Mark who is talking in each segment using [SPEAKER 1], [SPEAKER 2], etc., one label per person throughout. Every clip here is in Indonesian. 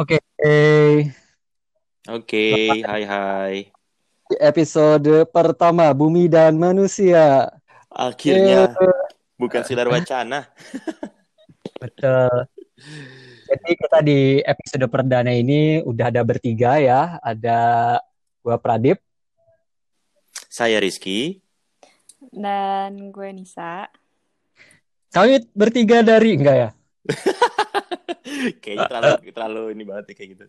[SPEAKER 1] Oke.
[SPEAKER 2] Oke, hai hai.
[SPEAKER 1] Episode pertama Bumi dan Manusia.
[SPEAKER 2] Akhirnya bukan sinar wacana.
[SPEAKER 1] Betul. Jadi kita di episode perdana ini udah ada bertiga ya. Ada gua Pradip,
[SPEAKER 2] Saya Rizky.
[SPEAKER 3] Dan gue Nisa.
[SPEAKER 1] kami bertiga dari enggak ya?
[SPEAKER 2] Kayaknya terlalu terlalu ini banget nih kayak gitu.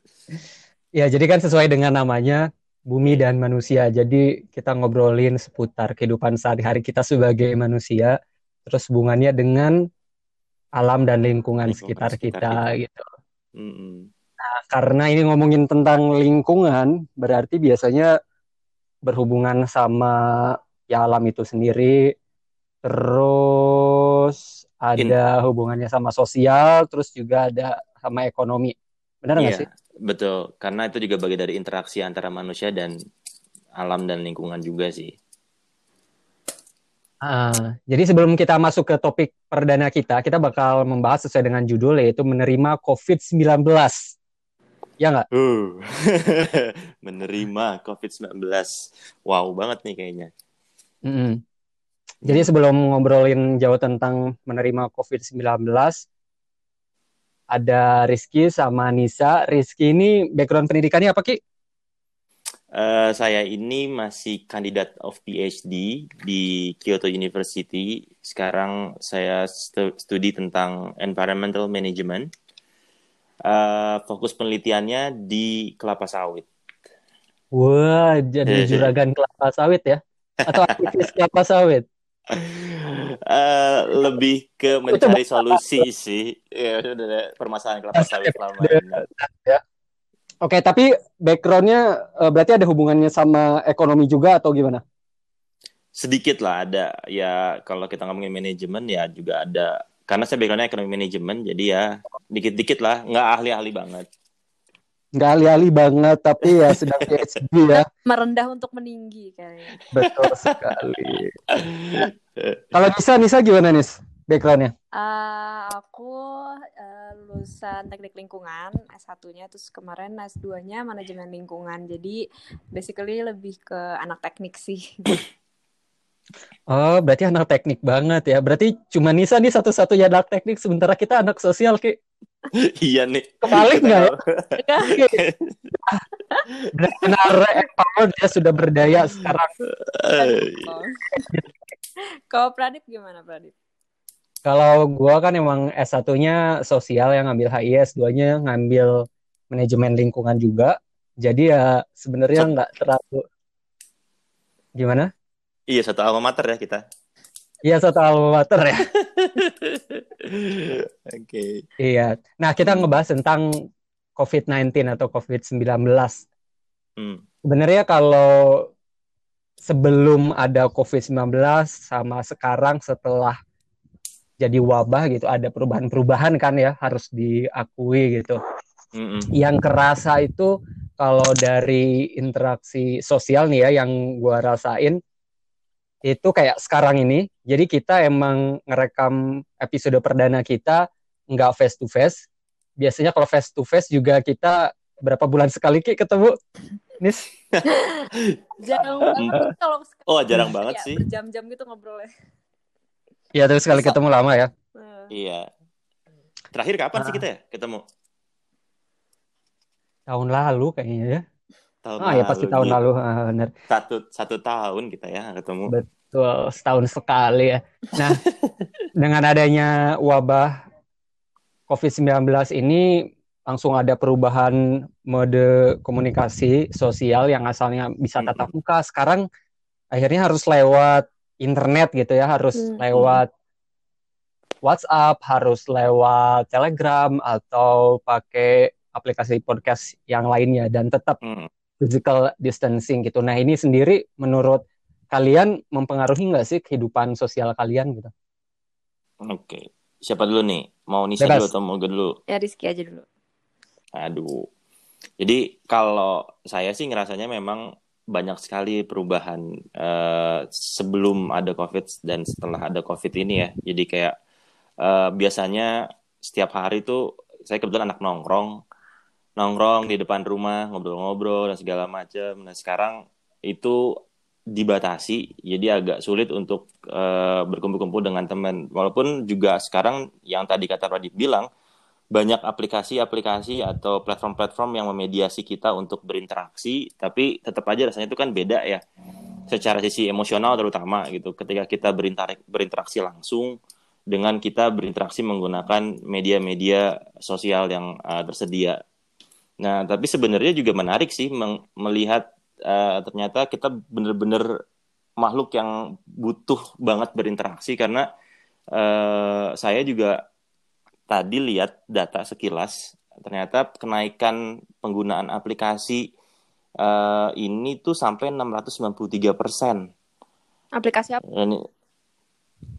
[SPEAKER 1] Ya, jadi kan sesuai dengan namanya Bumi dan Manusia. Jadi kita ngobrolin seputar kehidupan sehari-hari kita sebagai manusia, terus hubungannya dengan alam dan lingkungan,
[SPEAKER 2] Lingkungan
[SPEAKER 1] sekitar,
[SPEAKER 2] sekitar
[SPEAKER 1] kita gitu.
[SPEAKER 2] Mm-mm.
[SPEAKER 1] Karena ini ngomongin tentang lingkungan, berarti biasanya berhubungan sama ya alam itu sendiri, terus ada hubungannya sama sosial, terus juga ada sama ekonomi. Benar nggak
[SPEAKER 2] Iya,
[SPEAKER 1] sih?
[SPEAKER 2] betul. Karena itu juga bagian dari interaksi antara manusia dan alam dan lingkungan juga sih.
[SPEAKER 1] Ah, jadi sebelum kita masuk ke topik perdana kita, kita bakal membahas sesuai dengan judul yaitu menerima COVID-19. Ya nggak?
[SPEAKER 2] Uh. Menerima COVID-19. Wow banget nih kayaknya.
[SPEAKER 1] Mm-mm. Jadi sebelum ngobrolin jauh tentang menerima COVID-19, ada Rizky sama Nisa. Rizky ini background pendidikannya apa Ki?
[SPEAKER 2] Eh, saya ini masih kandidat of PhD di Kyoto University. Sekarang saya stu- studi tentang environmental management. Eh, fokus penelitiannya di kelapa sawit.
[SPEAKER 1] Wah, jadi juragan kelapa sawit ya? Atau aktivis kelapa sawit?
[SPEAKER 2] Eh, lebih ke mencari solusi sih. Ya, permasalahan kelapa sawit selama ini.
[SPEAKER 1] Oke, tapi backgroundnya eh, berarti ada hubungannya sama ekonomi juga atau gimana?
[SPEAKER 2] Sedikit lah ada. Ya, kalau kita ngomongin manajemen ya juga ada. Karena saya backgroundnya ekonomi manajemen, jadi ya dikit-dikit lah. Nggak ahli-ahli banget.
[SPEAKER 1] Nggak ahli-ahli banget, tapi ya sedang PhD ya.
[SPEAKER 3] Merendah untuk meninggi kayaknya.
[SPEAKER 1] Betul sekali. Kalau Nisa, Nisa gimana Nis backgroundnya?
[SPEAKER 3] Ah, aku eh, lulusan teknik lingkungan S1-nya terus kemarin S2-nya manajemen lingkungan. Jadi basically lebih ke anak teknik sih.
[SPEAKER 1] Oh, berarti anak teknik banget ya. Berarti cuma Nisa nih satu-satunya anak teknik, sementara kita anak sosial, Ki.
[SPEAKER 2] iya nih.
[SPEAKER 1] Kebalik nggak ya?
[SPEAKER 2] tahu.
[SPEAKER 1] Benar-benar empowered ya, sudah berdaya sekarang.
[SPEAKER 2] Eh,
[SPEAKER 3] Kalau Pradip gimana Pradip?
[SPEAKER 1] Kalau gua kan emang S1-nya sosial yang ngambil HIS, S2-nya ngambil manajemen lingkungan juga. Jadi ya sebenarnya nggak terlalu gimana?
[SPEAKER 2] Iya, satu alma mater ya kita.
[SPEAKER 1] Iya satu alma mater ya.
[SPEAKER 2] Oke.
[SPEAKER 1] Iya. Nah, kita ngebahas tentang COVID-19 atau COVID-19.
[SPEAKER 2] Hmm.
[SPEAKER 1] Sebenarnya kalau sebelum ada COVID-19 sama sekarang setelah jadi wabah gitu ada perubahan-perubahan kan ya harus diakui gitu.
[SPEAKER 2] Mm-mm.
[SPEAKER 1] Yang kerasa itu kalau dari interaksi sosial nih ya yang gua rasain itu kayak sekarang ini. Jadi kita emang ngerekam episode perdana kita nggak face to face. Biasanya kalau face to face juga kita berapa bulan sekali Ki ketemu? Nis?
[SPEAKER 3] Jarang banget kalau
[SPEAKER 2] Oh, jarang banget
[SPEAKER 3] ya,
[SPEAKER 2] sih.
[SPEAKER 3] berjam-jam gitu ngobrolnya.
[SPEAKER 1] Iya terus sekali ketemu lama ya.
[SPEAKER 3] Nah,
[SPEAKER 2] Iya. Terakhir kapan sih
[SPEAKER 1] Ah.
[SPEAKER 2] kita ya ketemu?
[SPEAKER 1] Tahun lalu kayaknya ya.
[SPEAKER 2] Tahun
[SPEAKER 1] Ah ya pasti tahun
[SPEAKER 2] gitu.
[SPEAKER 1] lalu ah, bener.
[SPEAKER 2] Satu satu tahun kita ya ketemu.
[SPEAKER 1] Betul setahun sekali ya. Nah dengan adanya wabah COVID-19 ini langsung ada perubahan mode komunikasi sosial yang asalnya bisa tatap muka sekarang akhirnya harus lewat internet gitu ya harus
[SPEAKER 3] Hmm.
[SPEAKER 1] lewat WhatsApp harus lewat Telegram atau pakai aplikasi podcast yang lainnya dan tetap
[SPEAKER 2] Hmm.
[SPEAKER 1] physical distancing gitu. Nah ini sendiri menurut kalian mempengaruhi nggak sih kehidupan sosial kalian gitu?
[SPEAKER 2] Oke. Siapa dulu nih? Mau Nisa
[SPEAKER 1] Bebas.
[SPEAKER 2] dulu atau mau gue dulu?
[SPEAKER 3] ya Rizky aja dulu.
[SPEAKER 2] Aduh. Jadi kalau saya sih ngerasanya memang banyak sekali perubahan uh, sebelum ada COVID dan setelah ada COVID ini ya. Jadi kayak uh, biasanya setiap hari tuh saya kebetulan anak nongkrong, nongkrong di depan rumah ngobrol-ngobrol dan segala macam. Nah sekarang itu dibatasi, jadi agak sulit untuk uh, berkumpul-kumpul dengan teman. Walaupun juga sekarang yang tadi kata Radit bilang banyak aplikasi-aplikasi atau platform-platform yang memediasi kita untuk berinteraksi, tapi tetap aja rasanya itu kan beda ya, secara sisi emosional terutama gitu. Ketika kita berinteraksi langsung dengan kita berinteraksi menggunakan media-media sosial yang uh, tersedia. Nah, tapi sebenarnya juga menarik sih melihat uh, ternyata kita benar-benar makhluk yang butuh banget berinteraksi karena uh, saya juga tadi lihat data sekilas ternyata kenaikan penggunaan aplikasi uh, ini tuh sampai 693 persen.
[SPEAKER 3] Aplikasi apa?
[SPEAKER 2] Ini,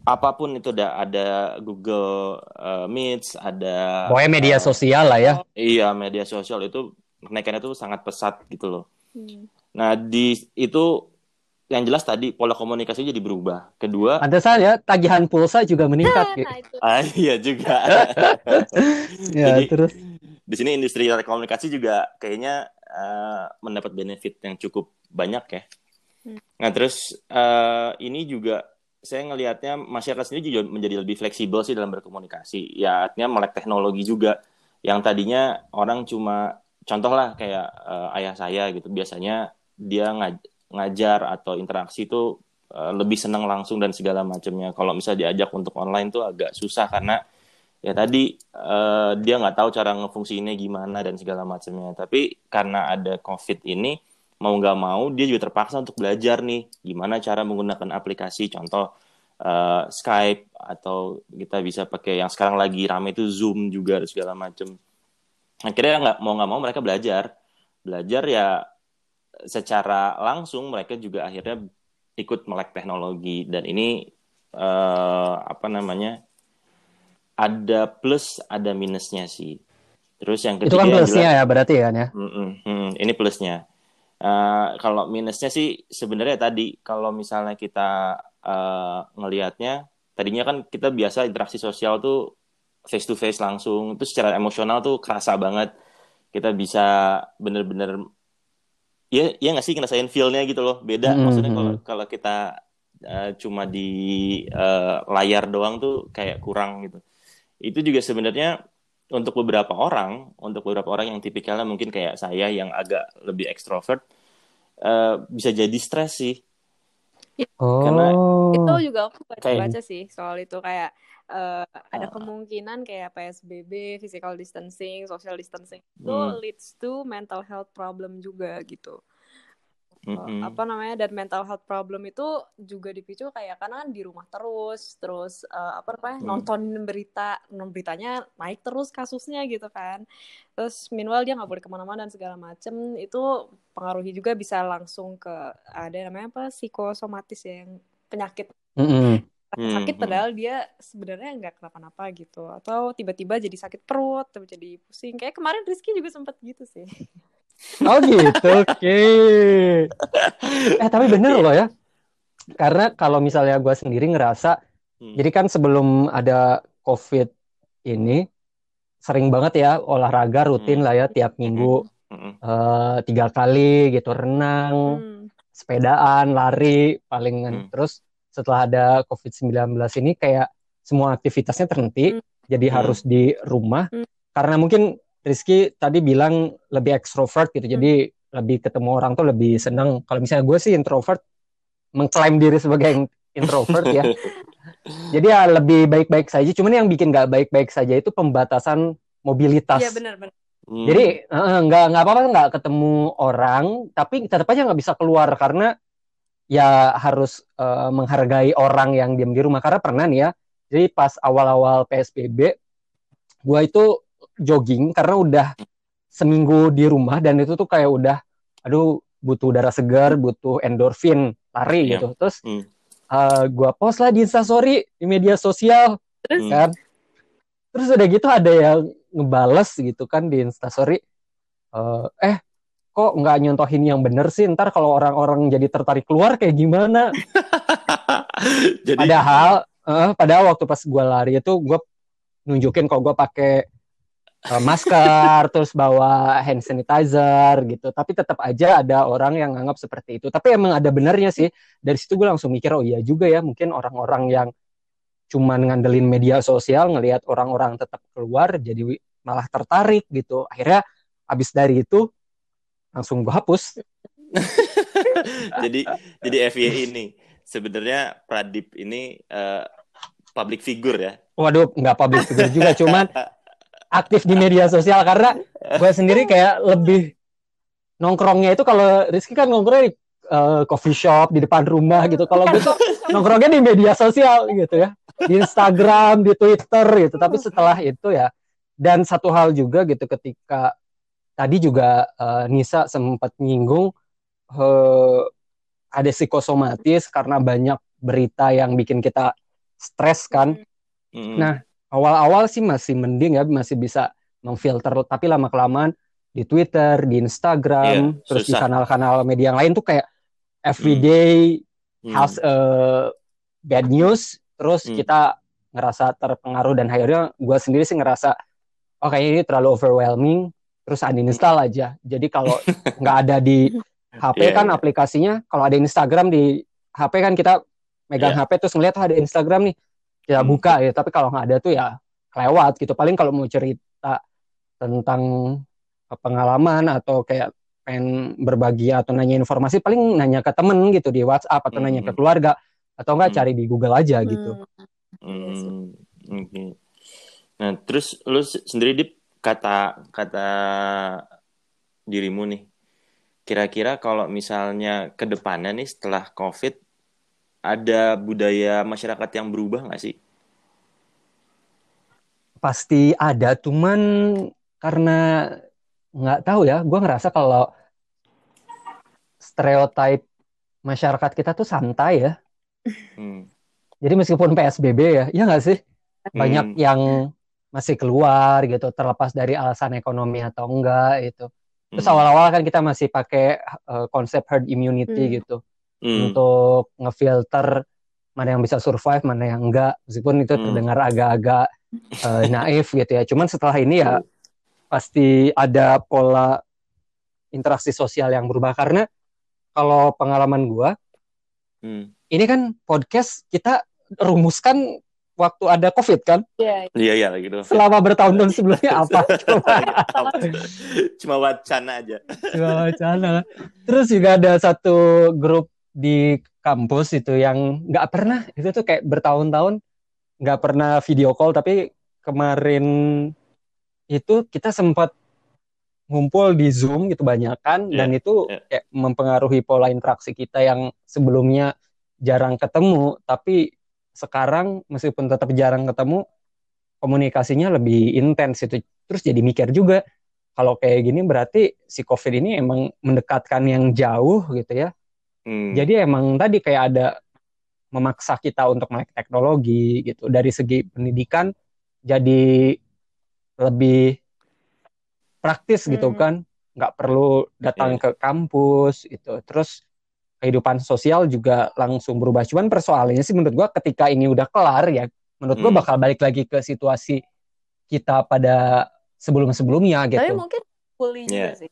[SPEAKER 2] apa pun itu ada ada Google uh, Meets, ada.
[SPEAKER 1] Pokoknya media uh, sosial lah ya.
[SPEAKER 2] Iya media sosial itu kenaikannya tuh sangat pesat gitu loh. Hmm. Nah di itu yang jelas tadi pola komunikasi jadi berubah. Kedua,
[SPEAKER 1] ada saja tagihan pulsa juga meningkat.
[SPEAKER 2] gitu. ah iya juga.
[SPEAKER 1] ya jadi, terus
[SPEAKER 2] di sini industri telekomunikasi juga kayaknya uh, mendapat benefit yang cukup banyak ya. Hmm. Nah terus uh, ini juga saya ngelihatnya masyarakat sendiri juga menjadi lebih fleksibel sih dalam berkomunikasi. Ya artinya melek teknologi juga. Yang tadinya orang cuma contoh lah kayak uh, ayah saya gitu biasanya dia ngaj ngajar atau interaksi itu uh, lebih senang langsung dan segala macamnya. Kalau misalnya diajak untuk online tuh agak susah karena ya tadi uh, dia nggak tahu cara ngefungsinya gimana dan segala macamnya. Tapi karena ada COVID ini mau nggak mau dia juga terpaksa untuk belajar nih gimana cara menggunakan aplikasi. Contoh uh, Skype atau kita bisa pakai yang sekarang lagi rame itu Zoom juga segala macam. Akhirnya nggak mau nggak mau mereka belajar belajar ya secara langsung mereka juga akhirnya ikut melek teknologi dan ini uh, apa namanya ada plus ada minusnya sih. Terus yang
[SPEAKER 1] ketiga itu kan plusnya ya berarti kan ya.
[SPEAKER 2] Mm -mm, mm, ini plusnya. Uh, kalau minusnya sih sebenarnya tadi kalau misalnya kita uh, ngelihatnya tadinya kan kita biasa interaksi sosial tuh face to face langsung itu secara emosional tuh kerasa banget kita bisa bener-bener Iya, iya nggak sih ngerasain feel-nya gitu loh. Beda. Hmm. Maksudnya kalau hmm. kalau kita uh, cuma di uh, layar doang tuh kayak kurang gitu. Itu juga sebenarnya untuk beberapa orang, untuk beberapa orang yang tipikalnya mungkin kayak saya yang agak lebih ekstrovert, uh, bisa jadi stres sih.
[SPEAKER 3] Oh. Karena itu juga aku baca-baca sih soal itu kayak uh, ada kemungkinan kayak PSBB, physical distancing, social distancing itu hmm. leads to mental health problem juga gitu. Mm-hmm. apa namanya dan mental health problem itu juga dipicu kayak karena kan di rumah terus terus uh, apa namanya mm. nonton berita beritanya naik terus kasusnya gitu kan. Terus meanwhile dia nggak boleh ke mana-mana dan segala macem itu pengaruhi juga bisa langsung ke ada namanya apa psikosomatis ya yang penyakit. Mm-hmm sakit padahal dia sebenarnya nggak kenapa-napa gitu atau tiba-tiba jadi sakit perut tiba jadi pusing. Kayak kemarin Rizky juga sempat gitu sih
[SPEAKER 1] oh gitu oke okay. eh tapi bener loh ya karena kalau misalnya gue sendiri ngerasa hmm. jadi kan sebelum ada covid ini sering banget ya olahraga rutin hmm. lah ya tiap minggu hmm. uh, tiga kali gitu renang hmm. sepedaan lari paling hmm. terus setelah ada COVID-19 ini kayak semua aktivitasnya terhenti, hmm. jadi hmm. harus di rumah. Hmm. Karena mungkin Rizky tadi bilang lebih ekstrovert gitu, hmm. jadi lebih ketemu orang tuh lebih senang. Kalau misalnya gue sih introvert, mengklaim diri sebagai introvert ya. Jadi ya lebih baik-baik saja. Cuman yang bikin nggak baik-baik saja itu pembatasan mobilitas. Iya
[SPEAKER 3] benar-benar.
[SPEAKER 1] Hmm. Jadi nggak nggak apa-apa nggak ketemu orang, tapi tetap aja nggak bisa keluar karena ya harus uh, menghargai orang yang diam di rumah karena pernah nih ya jadi pas awal-awal PSBB gue itu jogging karena udah seminggu di rumah dan itu tuh kayak udah aduh butuh udara segar butuh endorfin lari yeah. gitu terus mm. uh, eh, gue post lah di instastory di media sosial mm. kan terus udah gitu ada yang ngebales gitu kan di instastory uh, eh kok nggak nyontohin yang bener sih ntar kalau orang-orang jadi tertarik keluar kayak gimana jadi... padahal uh, padahal waktu pas gue lari itu gue nunjukin kalau gue pakai uh, masker terus bawa hand sanitizer gitu. Tapi tetap aja ada orang yang nganggap seperti itu. Tapi emang ada benernya sih. Dari situ gue langsung mikir oh iya juga ya mungkin orang-orang yang cuman ngandelin media sosial ngelihat orang-orang tetap keluar jadi malah tertarik gitu. Akhirnya abis dari itu langsung gue hapus.
[SPEAKER 2] Jadi jadi FY ini sebenarnya Pradip ini uh, public figure ya?
[SPEAKER 1] Waduh nggak public figure juga cuman aktif di media sosial karena gue sendiri kayak lebih nongkrongnya itu kalau Rizky kan nongkrongnya di uh, coffee shop di depan rumah gitu kalau gue tuh nongkrongnya di media sosial gitu ya di Instagram di Twitter gitu tapi setelah itu ya dan satu hal juga gitu ketika tadi juga uh, Nisa sempat nyinggung uh, ada psikosomatis karena banyak berita yang bikin kita stres kan. Mm. Nah, awal-awal sih masih mending ya masih bisa memfilter tapi lama kelamaan di Twitter, di Instagram, yeah, terus susah. di kanal-kanal media yang lain tuh kayak everyday mm. has a bad news terus mm. kita ngerasa terpengaruh dan akhirnya gue sendiri sih ngerasa oh kayaknya ini terlalu overwhelming terus uninstall aja. Jadi kalau nggak ada di HP yeah, kan yeah. aplikasinya, kalau ada Instagram di HP kan kita megang yeah. HP terus ngeliat oh, ada Instagram nih, kita hmm. buka ya. Tapi kalau nggak ada tuh ya kelewat gitu. Paling kalau mau cerita tentang pengalaman atau kayak pengen berbagi atau nanya informasi, paling nanya ke temen gitu di WhatsApp atau hmm. nanya ke hmm. keluarga atau enggak hmm. cari di Google aja gitu.
[SPEAKER 2] Hmm. Okay. Nah, terus lu sendiri di kata kata dirimu nih kira-kira kalau misalnya ke depannya nih setelah covid ada budaya masyarakat yang berubah nggak sih
[SPEAKER 1] pasti ada cuman karena nggak tahu ya gue ngerasa kalau stereotip masyarakat kita tuh santai ya hmm. jadi meskipun psbb ya ya nggak sih banyak hmm. yang masih keluar gitu terlepas dari alasan ekonomi atau enggak itu terus hmm. awal-awal kan kita masih pakai uh, konsep herd immunity hmm. gitu hmm. untuk ngefilter mana yang bisa survive mana yang enggak meskipun itu hmm. terdengar agak-agak uh, naif gitu ya cuman setelah ini ya pasti ada pola interaksi sosial yang berubah karena kalau pengalaman gua hmm. ini kan podcast kita rumuskan waktu ada COVID kan?
[SPEAKER 2] Iya, iya, iya gitu.
[SPEAKER 1] Selama bertahun-tahun sebelumnya apa? Coba.
[SPEAKER 2] Cuma wacana aja.
[SPEAKER 1] Cuma wacana. Terus juga ada satu grup di kampus itu yang nggak pernah itu tuh kayak bertahun-tahun nggak pernah video call tapi kemarin itu kita sempat ngumpul di Zoom gitu banyak kan yeah, dan itu yeah. kayak mempengaruhi pola interaksi kita yang sebelumnya jarang ketemu tapi sekarang meskipun tetap jarang ketemu komunikasinya lebih intens itu terus jadi mikir juga kalau kayak gini berarti si covid ini emang mendekatkan yang jauh gitu ya hmm. jadi emang tadi kayak ada memaksa kita untuk melek teknologi gitu dari segi pendidikan jadi lebih praktis gitu hmm. kan nggak perlu datang yeah. ke kampus itu terus kehidupan sosial juga langsung berubah. Cuman persoalannya sih menurut gua ketika ini udah kelar ya, menurut gua hmm. bakal balik lagi ke situasi kita pada sebelum-sebelumnya gitu.
[SPEAKER 3] Tapi mungkin fully yeah. juga sih.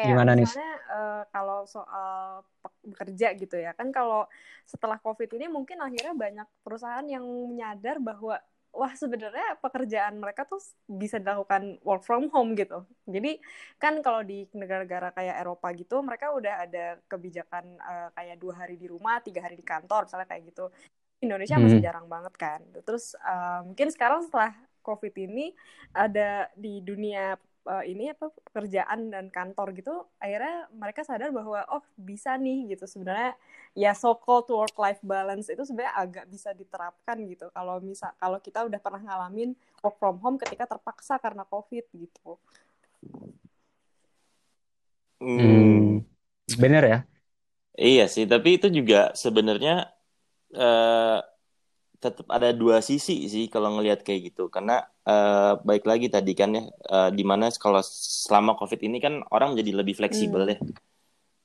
[SPEAKER 1] Kayak Gimana nih?
[SPEAKER 3] Uh, kalau soal bekerja gitu ya, kan kalau setelah COVID ini mungkin akhirnya banyak perusahaan yang menyadar bahwa wah sebenarnya pekerjaan mereka tuh bisa dilakukan work from home gitu. Jadi kan kalau di negara-negara kayak Eropa gitu, mereka udah ada kebijakan uh, kayak dua hari di rumah, tiga hari di kantor, misalnya kayak gitu. Indonesia hmm. masih jarang banget kan. Terus uh, mungkin sekarang setelah COVID ini ada di dunia uh, ini apa pekerjaan dan kantor gitu akhirnya mereka sadar bahwa oh bisa nih gitu. Sebenarnya ya so called work life balance itu sebenarnya agak bisa diterapkan gitu. Kalau misal kalau kita udah pernah ngalamin work from home ketika terpaksa karena covid gitu.
[SPEAKER 1] Hmm, bener ya?
[SPEAKER 2] Iya sih tapi itu juga sebenarnya uh, tetap ada dua sisi sih kalau ngelihat kayak gitu karena uh, baik lagi tadi kan ya uh, di mana kalau selama covid ini kan orang menjadi lebih fleksibel hmm. ya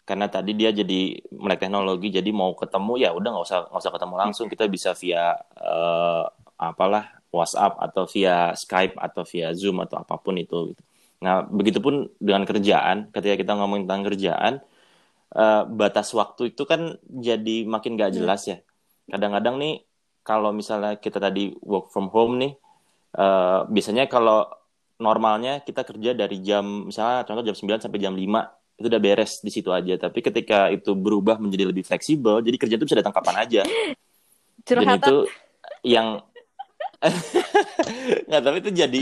[SPEAKER 2] karena tadi dia jadi melek teknologi jadi mau ketemu ya udah nggak usah nggak usah ketemu langsung kita bisa via uh, apalah WhatsApp atau via Skype atau via Zoom atau apa pun itu gitu. Nah, begitupun dengan kerjaan, ketika kita ngomongin tentang kerjaan, uh, batas waktu itu kan jadi makin gak hmm. jelas ya. Kadang-kadang nih kalau misalnya kita tadi work from home nih, uh, biasanya kalau normalnya kita kerja dari jam misalnya contoh jam 9 sampai jam 5 itu udah beres di situ aja. Tapi ketika itu berubah menjadi lebih fleksibel, jadi kerja itu bisa datang kapan aja.
[SPEAKER 3] Curhatan. Dan itu
[SPEAKER 2] yang nggak tapi itu jadi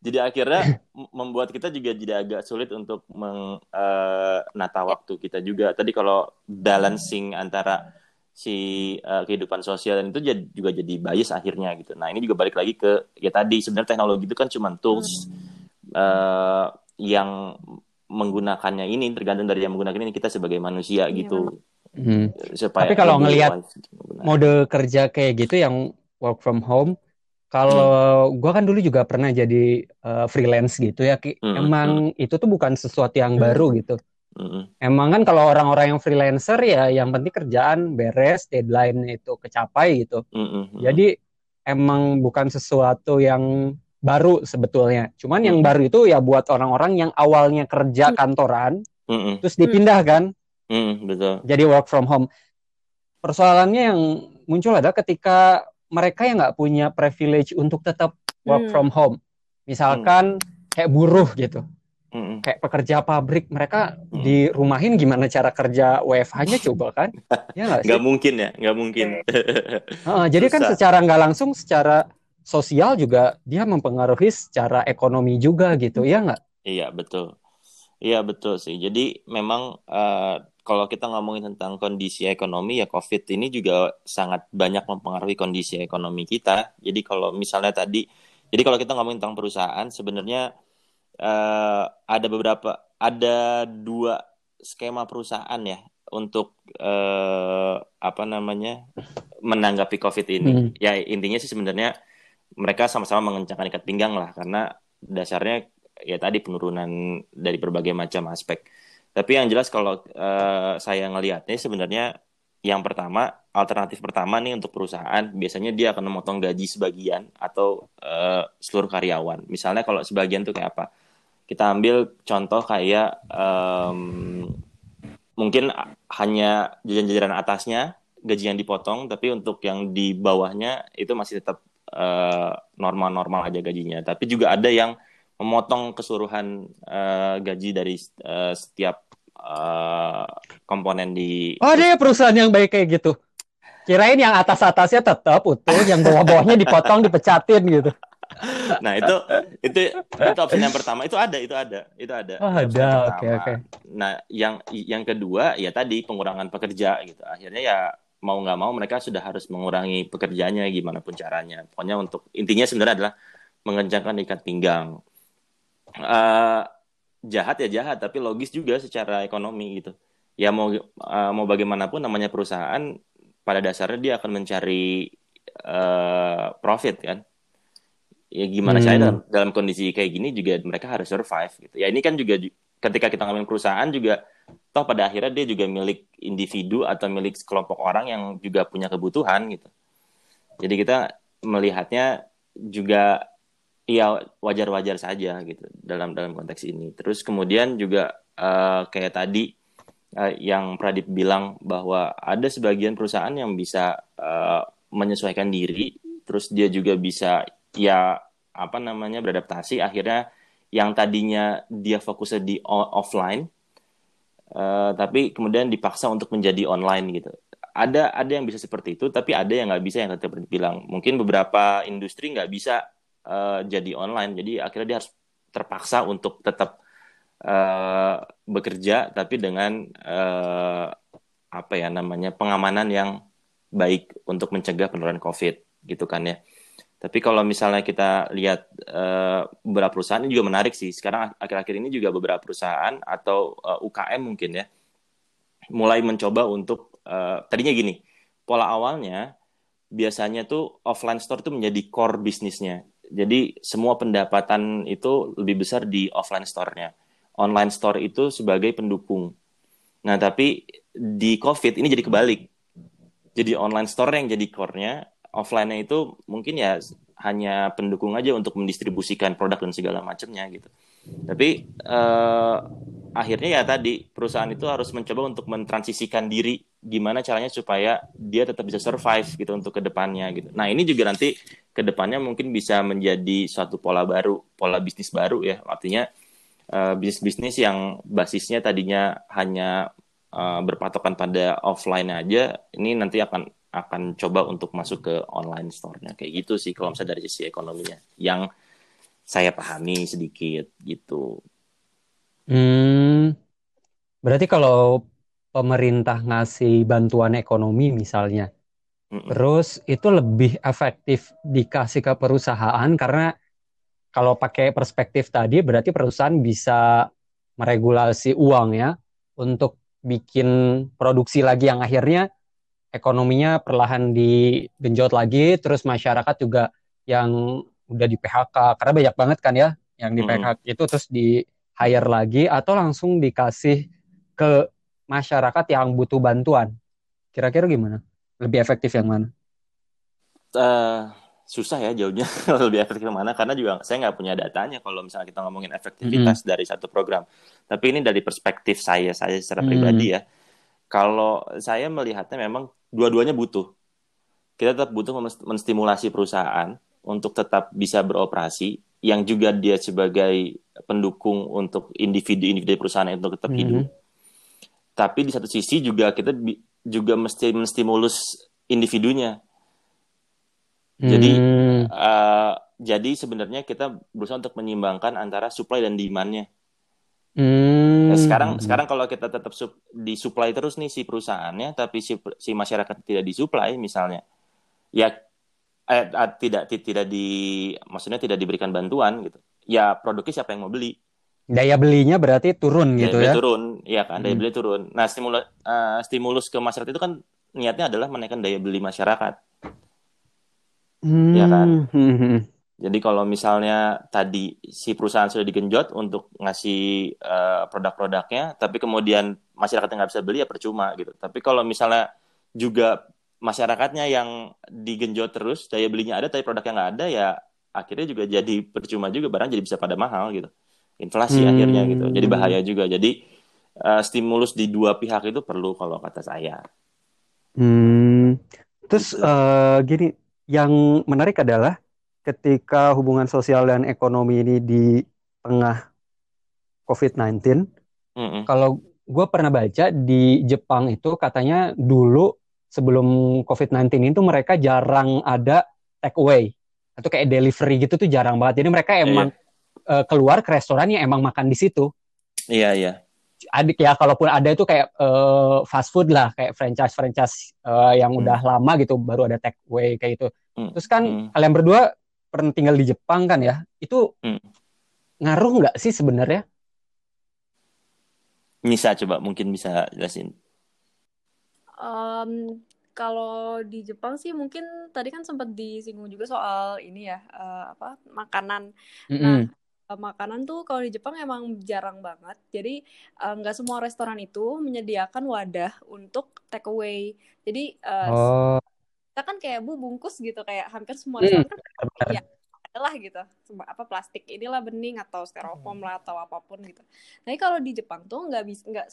[SPEAKER 2] jadi akhirnya membuat kita juga jadi agak sulit untuk menata uh, waktu kita juga. Tadi kalau balancing antara si uh, kehidupan sosial itu juga jadi bias akhirnya gitu. Nah ini juga balik lagi ke ya tadi sebenarnya teknologi itu kan cuma tools uh, yang menggunakannya ini tergantung dari yang menggunakan ini kita sebagai manusia iya, gitu.
[SPEAKER 1] Hmm. Supaya Tapi kalau ngelihat mode kerja kayak gitu yang work from home, kalau hmm. gue kan dulu juga pernah jadi uh, freelance gitu ya, Ki. Hmm. Emang hmm. itu tuh bukan sesuatu yang hmm. baru gitu. Hmm. Emang kan kalau orang-orang yang freelancer ya yang penting kerjaan beres, deadline itu kecapai gitu. Hmm. hmm, hmm. Jadi emang bukan sesuatu yang baru sebetulnya. Cuman hmm. yang baru itu ya buat orang-orang yang awalnya kerja kantoran, hmm. terus dipindah kan.
[SPEAKER 2] Hmm, betul.
[SPEAKER 1] Jadi work from home. Persoalannya yang muncul ada ketika mereka yang nggak punya privilege untuk tetap work hmm. from home. Misalkan hmm. kayak buruh gitu. Hmm. Kayak pekerja pabrik, mereka hmm. dirumahin gimana cara kerja WFH-nya coba kan?
[SPEAKER 2] ya gak, sih? Gak mungkin ya, nggak mungkin.
[SPEAKER 1] uh, jadi kan secara nggak langsung, secara sosial juga dia mempengaruhi secara ekonomi juga gitu, ya nggak?
[SPEAKER 2] Iya betul, iya betul sih. Jadi memang uh, kalau kita ngomongin tentang kondisi ekonomi ya COVID ini juga sangat banyak mempengaruhi kondisi ekonomi kita. Jadi kalau misalnya tadi, jadi kalau kita ngomongin tentang perusahaan sebenarnya uh, ada beberapa, ada dua skema perusahaan ya untuk uh, apa namanya menanggapi COVID ini. Hmm. Ya intinya sih sebenarnya mereka sama-sama mengencangkan ikat pinggang lah karena dasarnya ya tadi penurunan dari berbagai macam aspek. Tapi yang jelas kalau uh, saya ngelihatnya sebenarnya yang pertama alternatif pertama nih untuk perusahaan biasanya dia akan memotong gaji sebagian atau uh, seluruh karyawan. Misalnya kalau sebagian tuh kayak apa? Kita ambil contoh kayak um, mungkin hanya jajaran-jajaran atasnya gaji yang dipotong, tapi untuk yang di bawahnya itu masih tetap uh, normal-normal aja gajinya. Tapi juga ada yang memotong keseluruhan uh, gaji dari uh, setiap uh, komponen di
[SPEAKER 1] Oh, ada ya perusahaan yang baik kayak gitu. Kirain yang atas-atasnya tetap utuh, yang bawah-bawahnya dipotong, dipecatin gitu.
[SPEAKER 2] Nah, itu itu itu opsi yang pertama itu ada, itu ada, itu ada.
[SPEAKER 1] Oh, ada. Oke, oke. Okay, okay.
[SPEAKER 2] Nah, yang yang kedua ya tadi pengurangan pekerja gitu. Akhirnya ya mau nggak mau mereka sudah harus mengurangi pekerjaannya gimana pun caranya. Pokoknya untuk intinya sebenarnya adalah mengencangkan ikat pinggang uh, jahat ya jahat tapi logis juga secara ekonomi gitu ya mau uh, mau bagaimanapun namanya perusahaan pada dasarnya dia akan mencari uh, profit kan ya gimana hmm. saya dalam, dalam kondisi kayak gini juga mereka harus survive gitu ya ini kan juga ketika kita ngomongin perusahaan juga toh pada akhirnya dia juga milik individu atau milik kelompok orang yang juga punya kebutuhan gitu jadi kita melihatnya juga Iya wajar-wajar saja gitu dalam dalam konteks ini. Terus kemudian juga uh, kayak tadi uh, yang Pradip bilang bahwa ada sebagian perusahaan yang bisa uh, menyesuaikan diri, terus dia juga bisa ya apa namanya beradaptasi. Akhirnya yang tadinya dia fokusnya di offline, uh, tapi kemudian dipaksa untuk menjadi online gitu. Ada ada yang bisa seperti itu, tapi ada yang nggak bisa yang tadi bilang. Mungkin beberapa industri nggak bisa uh, jadi online jadi akhirnya dia harus terpaksa untuk tetap uh, bekerja tapi dengan uh, apa ya namanya pengamanan yang baik untuk mencegah penularan COVID gitu kan ya. Tapi kalau misalnya kita lihat uh, beberapa perusahaan ini juga menarik sih. Sekarang akhir-akhir ini juga beberapa perusahaan atau uh, UKM mungkin ya mulai mencoba untuk uh, tadinya gini pola awalnya biasanya tuh offline store itu menjadi core bisnisnya Jadi semua pendapatan itu lebih besar di offline store-nya. Online store itu sebagai pendukung. Nah, tapi di COVID ini jadi kebalik. Jadi online store yang jadi core-nya, offline-nya itu mungkin ya hanya pendukung aja untuk mendistribusikan produk dan segala macamnya gitu. Tapi uh, akhirnya ya tadi perusahaan itu harus mencoba untuk mentransisikan diri gimana caranya supaya dia tetap bisa survive gitu untuk ke depannya gitu. Nah ini juga nanti ke depannya mungkin bisa menjadi suatu pola baru, pola bisnis baru ya. Artinya uh, bisnis-bisnis yang basisnya tadinya hanya uh, berpatokan pada offline aja, ini nanti akan akan coba untuk masuk ke online store-nya kayak gitu sih kalau misalnya dari sisi ekonominya yang saya pahami sedikit gitu.
[SPEAKER 1] Hmm, berarti kalau pemerintah ngasih bantuan ekonomi misalnya, mm -mm. terus itu lebih efektif dikasih ke perusahaan karena kalau pakai perspektif tadi berarti perusahaan bisa meregulasi uang ya untuk bikin produksi lagi yang akhirnya ekonominya perlahan digenjot lagi, terus masyarakat juga yang udah di PHK karena banyak banget kan ya yang di PHK hmm. itu terus di hire lagi atau langsung dikasih ke masyarakat yang butuh bantuan. Kira-kira gimana? Lebih efektif yang mana?
[SPEAKER 2] Uh, susah ya jauhnya lebih efektif yang mana karena juga saya nggak punya datanya kalau misalnya kita ngomongin efektivitas -hmm. dari satu program. Tapi ini dari perspektif saya saya secara hmm. pribadi ya. Kalau saya melihatnya memang dua-duanya butuh. Kita tetap butuh menstimulasi perusahaan untuk tetap bisa beroperasi, yang juga dia sebagai pendukung untuk individu-individu perusahaan untuk tetap mm -hmm. hidup. Tapi di satu sisi juga kita juga mesti menstimulus individunya. Jadi uh, jadi sebenarnya kita berusaha untuk menyimbangkan antara supply dan demandnya. Hmm. Nah, sekarang sekarang kalau kita tetap sup, disuplai terus nih si perusahaannya, tapi si, si masyarakat tidak disuplai misalnya, ya eh, tidak tidak di maksudnya tidak diberikan bantuan gitu, ya produknya siapa yang mau beli?
[SPEAKER 1] Daya belinya berarti turun
[SPEAKER 2] daya
[SPEAKER 1] gitu ya?
[SPEAKER 2] Turun, iya kan, daya hmm. beli turun. Nah stimulus uh, stimulus ke masyarakat itu kan niatnya adalah menaikkan daya beli masyarakat, hmm. ya kan? Hmm. Jadi kalau misalnya tadi si perusahaan sudah digenjot untuk ngasih uh, produk-produknya, tapi kemudian masyarakatnya nggak bisa beli ya percuma gitu. Tapi kalau misalnya juga masyarakatnya yang digenjot terus, daya belinya ada tapi produknya nggak ada ya akhirnya juga jadi percuma juga barang jadi bisa pada mahal gitu. Inflasi hmm. akhirnya gitu. Jadi bahaya juga. Jadi uh, stimulus di dua pihak itu perlu kalau kata saya.
[SPEAKER 1] Hmm. Terus gitu. uh, gini, yang menarik adalah ketika hubungan sosial dan ekonomi ini di tengah COVID-19, mm -hmm. kalau gue pernah baca di Jepang itu katanya dulu sebelum COVID-19 itu mereka jarang ada take away atau kayak delivery gitu tuh jarang banget. Jadi mereka iya, emang yeah. uh, keluar ke restoran yang emang makan di situ.
[SPEAKER 2] Iya yeah, iya. Yeah.
[SPEAKER 1] Adik ya kalaupun ada itu kayak uh, fast food lah kayak franchise franchise uh, yang hmm. udah lama gitu baru ada take away kayak gitu. Hmm. Terus kan hmm. kalian berdua pernah tinggal di Jepang kan ya, itu hmm. ngaruh nggak sih sebenarnya?
[SPEAKER 2] Bisa coba mungkin bisa jelasin.
[SPEAKER 3] Um, kalau di Jepang sih mungkin tadi kan sempat disinggung juga soal ini ya uh, apa makanan. Mm -hmm. Nah eh, makanan tuh kalau di Jepang emang jarang banget. Jadi eh, nggak uh, semua restoran itu menyediakan wadah untuk take away. Jadi uh, oh kita kan kayak bu bungkus gitu kayak hampir semua hmm, kan ya adalah gitu apa plastik inilah bening atau styrofoam lah atau apa pun gitu. Tapi kalau di Jepang tuh nggak bisa nggak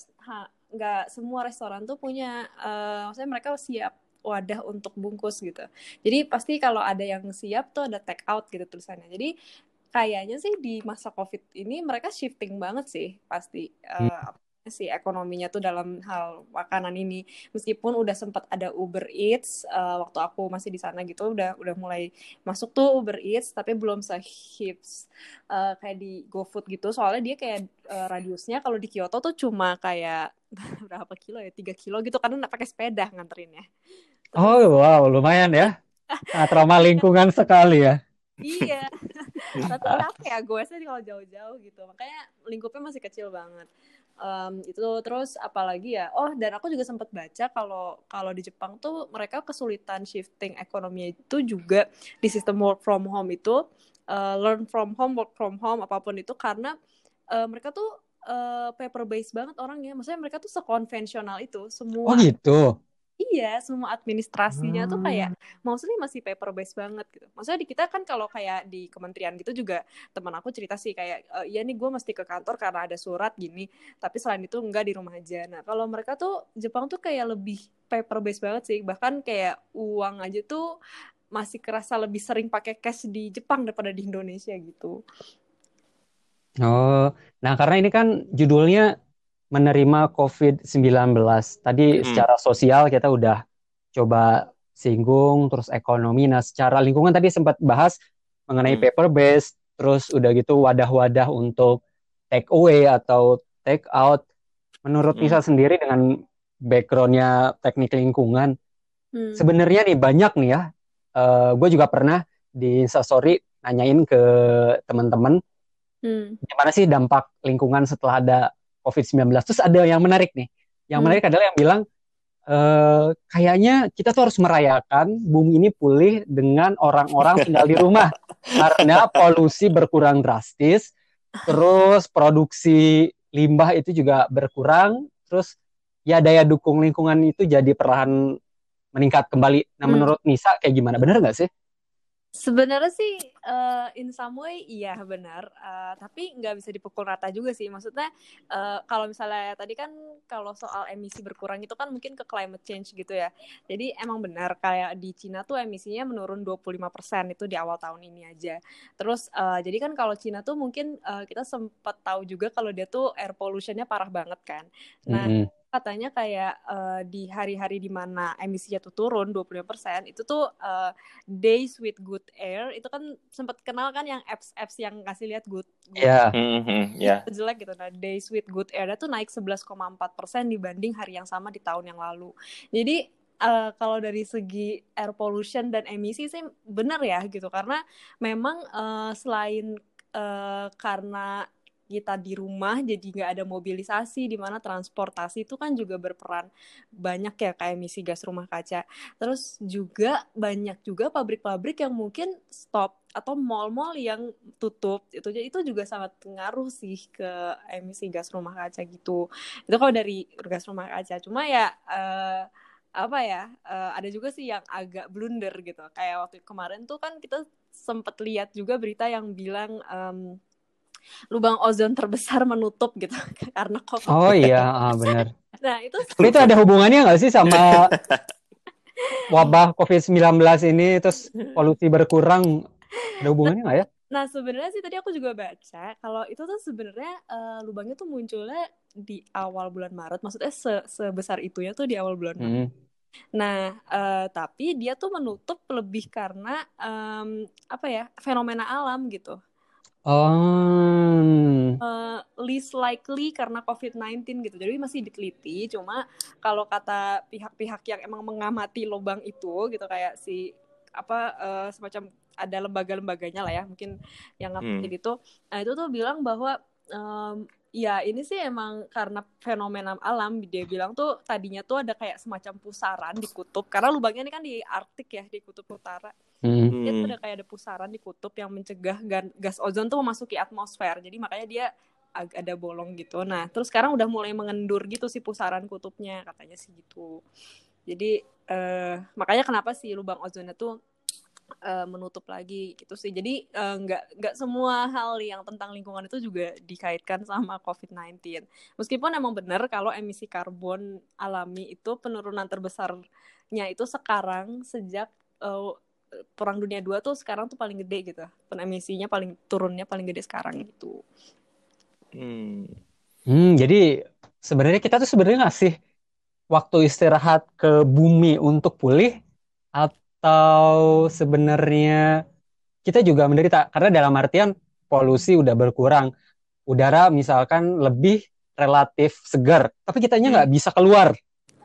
[SPEAKER 3] nggak semua restoran tuh punya uh, maksudnya mereka siap wadah untuk bungkus gitu. Jadi pasti kalau ada yang siap tuh ada take out gitu tulisannya. Jadi kayaknya sih di masa covid ini mereka shifting banget sih pasti uh, si ekonominya tuh dalam hal makanan ini. Meskipun udah sempat ada Uber Eats uh, waktu aku masih di sana gitu udah udah mulai masuk tuh Uber Eats tapi belum sehips uh, kayak di GoFood gitu. Soalnya dia kayak uh, radiusnya kalau di Kyoto tuh cuma kayak berapa kilo ya? Tiga kilo gitu karena nggak pakai sepeda nganterinnya
[SPEAKER 1] Terus, oh wow lumayan ya. Nah, trauma lingkungan sekali ya.
[SPEAKER 3] Iya. Tapi kenapa ya gue sih kalau jauh-jauh gitu. Makanya lingkupnya masih kecil banget um, itu terus apalagi ya? Oh dan aku juga sempat baca kalau kalau di Jepang tuh mereka kesulitan shifting ekonominya itu juga di sistem work from home itu uh, learn from home work from home apa pun itu karena uh, mereka tuh uh, paper based banget orangnya. Maksudnya mereka tuh sekonvensional itu semua
[SPEAKER 1] oh gitu
[SPEAKER 3] Iya, semua administrasinya hmm. tuh kayak maksudnya masih paper based banget gitu. Maksudnya di kita kan kalau kayak di kementerian gitu juga teman aku cerita sih kayak e, iya nih gue mesti ke kantor karena ada surat gini, tapi selain itu enggak di rumah aja. Nah, kalau mereka tuh Jepang tuh kayak lebih paper based banget sih. Bahkan kayak uang aja tuh masih kerasa lebih sering pakai cash di Jepang daripada di Indonesia gitu.
[SPEAKER 1] Oh, nah karena ini kan judulnya menerima COVID-19. Tadi hmm. secara sosial kita udah coba singgung, terus ekonomi. Nah, secara lingkungan tadi sempat bahas mengenai hmm. paper base, terus udah gitu wadah-wadah untuk take away atau take out. Menurut hmm. Nisa sendiri dengan backgroundnya teknik lingkungan, hmm. sebenarnya nih banyak nih ya. Uh, gue juga pernah di Instastory nanyain ke teman-teman, hmm. gimana sih dampak lingkungan setelah ada COVID-19. Terus ada yang menarik nih. Yang hmm. menarik adalah yang bilang e, kayaknya kita tuh harus merayakan bumi ini pulih dengan orang-orang tinggal di rumah karena polusi berkurang drastis, terus produksi limbah itu juga berkurang, terus ya daya dukung lingkungan itu jadi perlahan meningkat kembali. Nah, hmm. menurut Nisa kayak gimana? Bener nggak sih?
[SPEAKER 3] Sebenarnya sih uh, in some way iya benar, uh, tapi nggak bisa dipukul rata juga sih. Maksudnya uh, kalau misalnya tadi kan kalau soal emisi berkurang itu kan mungkin ke climate change gitu ya. Jadi emang benar kayak di Cina tuh emisinya menurun 25% itu di awal tahun ini aja. Terus uh, jadi kan kalau Cina tuh mungkin uh, kita sempat tahu juga kalau dia tuh air pollutionnya parah banget kan. Nah, mm -hmm katanya kayak uh, di hari-hari di mana emisinya tuh turun 25% itu tuh uh, days with good air itu kan sempat kenal kan yang apps-apps yang kasih lihat good, good
[SPEAKER 1] yeah. mm-hmm,
[SPEAKER 3] yeah. jelek gitu nah days with good air itu naik 11,4% dibanding hari yang sama di tahun yang lalu jadi uh, kalau dari segi air pollution dan emisi sih benar ya gitu karena memang uh, selain uh, karena kita di rumah jadi nggak ada mobilisasi di mana transportasi itu kan juga berperan banyak ya kayak emisi gas rumah kaca. Terus juga banyak juga pabrik-pabrik yang mungkin stop atau mall-mall yang tutup itu. Itu juga sangat pengaruh sih ke emisi gas rumah kaca gitu. Itu kalau dari gas rumah kaca. Cuma ya uh, apa ya uh, ada juga sih yang agak blunder gitu. Kayak waktu kemarin tuh kan kita sempat lihat juga berita yang bilang um, lubang ozon terbesar menutup gitu karena COVID.
[SPEAKER 1] Oh iya, ah, benar.
[SPEAKER 3] nah itu.
[SPEAKER 1] itu ada hubungannya nggak sih sama wabah COVID-19 ini terus polusi berkurang ada hubungannya nggak ya?
[SPEAKER 3] Nah sebenarnya sih tadi aku juga baca kalau itu tuh sebenarnya uh, lubangnya tuh munculnya di awal bulan Maret, maksudnya se sebesar itu ya tuh di awal bulan Maret. Hmm. Nah, uh, tapi dia tuh menutup lebih karena um, apa ya fenomena alam gitu.
[SPEAKER 1] Oh.
[SPEAKER 3] Uh, least likely karena COVID-19 gitu. Jadi masih diteliti. Cuma kalau kata pihak-pihak yang emang mengamati lubang itu gitu kayak si apa uh, semacam ada lembaga-lembaganya lah ya mungkin yang ngerti hmm. gitu. Nah itu tuh bilang bahwa um, ya ini sih emang karena fenomena alam dia bilang tuh tadinya tuh ada kayak semacam pusaran di kutub. Karena lubangnya ini kan di Arktik ya di kutub utara. Hmm. dia tuh ada kayak ada pusaran di kutub yang mencegah gas ozon tuh memasuki atmosfer. Jadi makanya dia ada bolong gitu. Nah terus sekarang udah mulai mengendur gitu sih pusaran kutubnya katanya sih gitu. Jadi uh, makanya kenapa sih lubang ozonnya tuh uh, menutup lagi gitu sih. Jadi uh, nggak nggak semua hal yang tentang lingkungan itu juga dikaitkan sama COVID-19. Meskipun emang benar kalau emisi karbon alami itu penurunan terbesarnya itu sekarang sejak uh, perang dunia dua tuh sekarang tuh paling gede gitu. Pen emisinya paling turunnya paling gede sekarang gitu.
[SPEAKER 1] Hmm. Hmm, jadi sebenarnya kita tuh sebenarnya ngasih waktu istirahat ke bumi untuk pulih atau sebenarnya kita juga menderita karena dalam artian polusi udah berkurang udara misalkan lebih relatif segar tapi kitanya nggak hmm. bisa keluar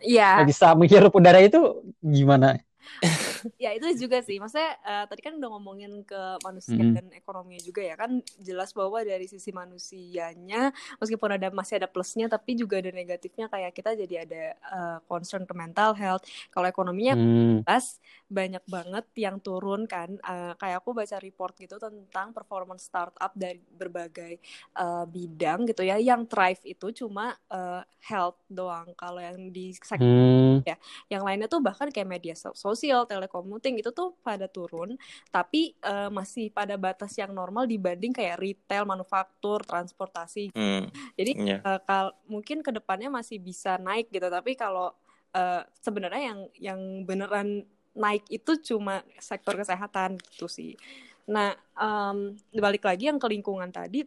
[SPEAKER 3] Iya.
[SPEAKER 1] Nggak bisa menghirup udara itu gimana
[SPEAKER 3] ya itu juga sih maksudnya uh, tadi kan udah ngomongin ke manusia mm. dan ekonominya juga ya kan jelas bahwa dari sisi manusianya meskipun ada masih ada plusnya tapi juga ada negatifnya kayak kita jadi ada uh, concern ke mental health kalau ekonominya mm. jelas banyak banget yang turun kan uh, kayak aku baca report gitu tentang performance startup dari berbagai uh, bidang gitu ya yang thrive itu cuma uh, health doang kalau yang di sektor mm. ya yang lainnya tuh bahkan kayak media sosial telekomuting itu tuh pada turun tapi uh, masih pada batas yang normal dibanding kayak retail, manufaktur, transportasi. Mm. Jadi yeah. uh, kal mungkin ke depannya masih bisa naik gitu tapi kalau uh, sebenarnya yang yang beneran naik itu cuma sektor kesehatan gitu sih. Nah, um, balik lagi yang ke lingkungan tadi,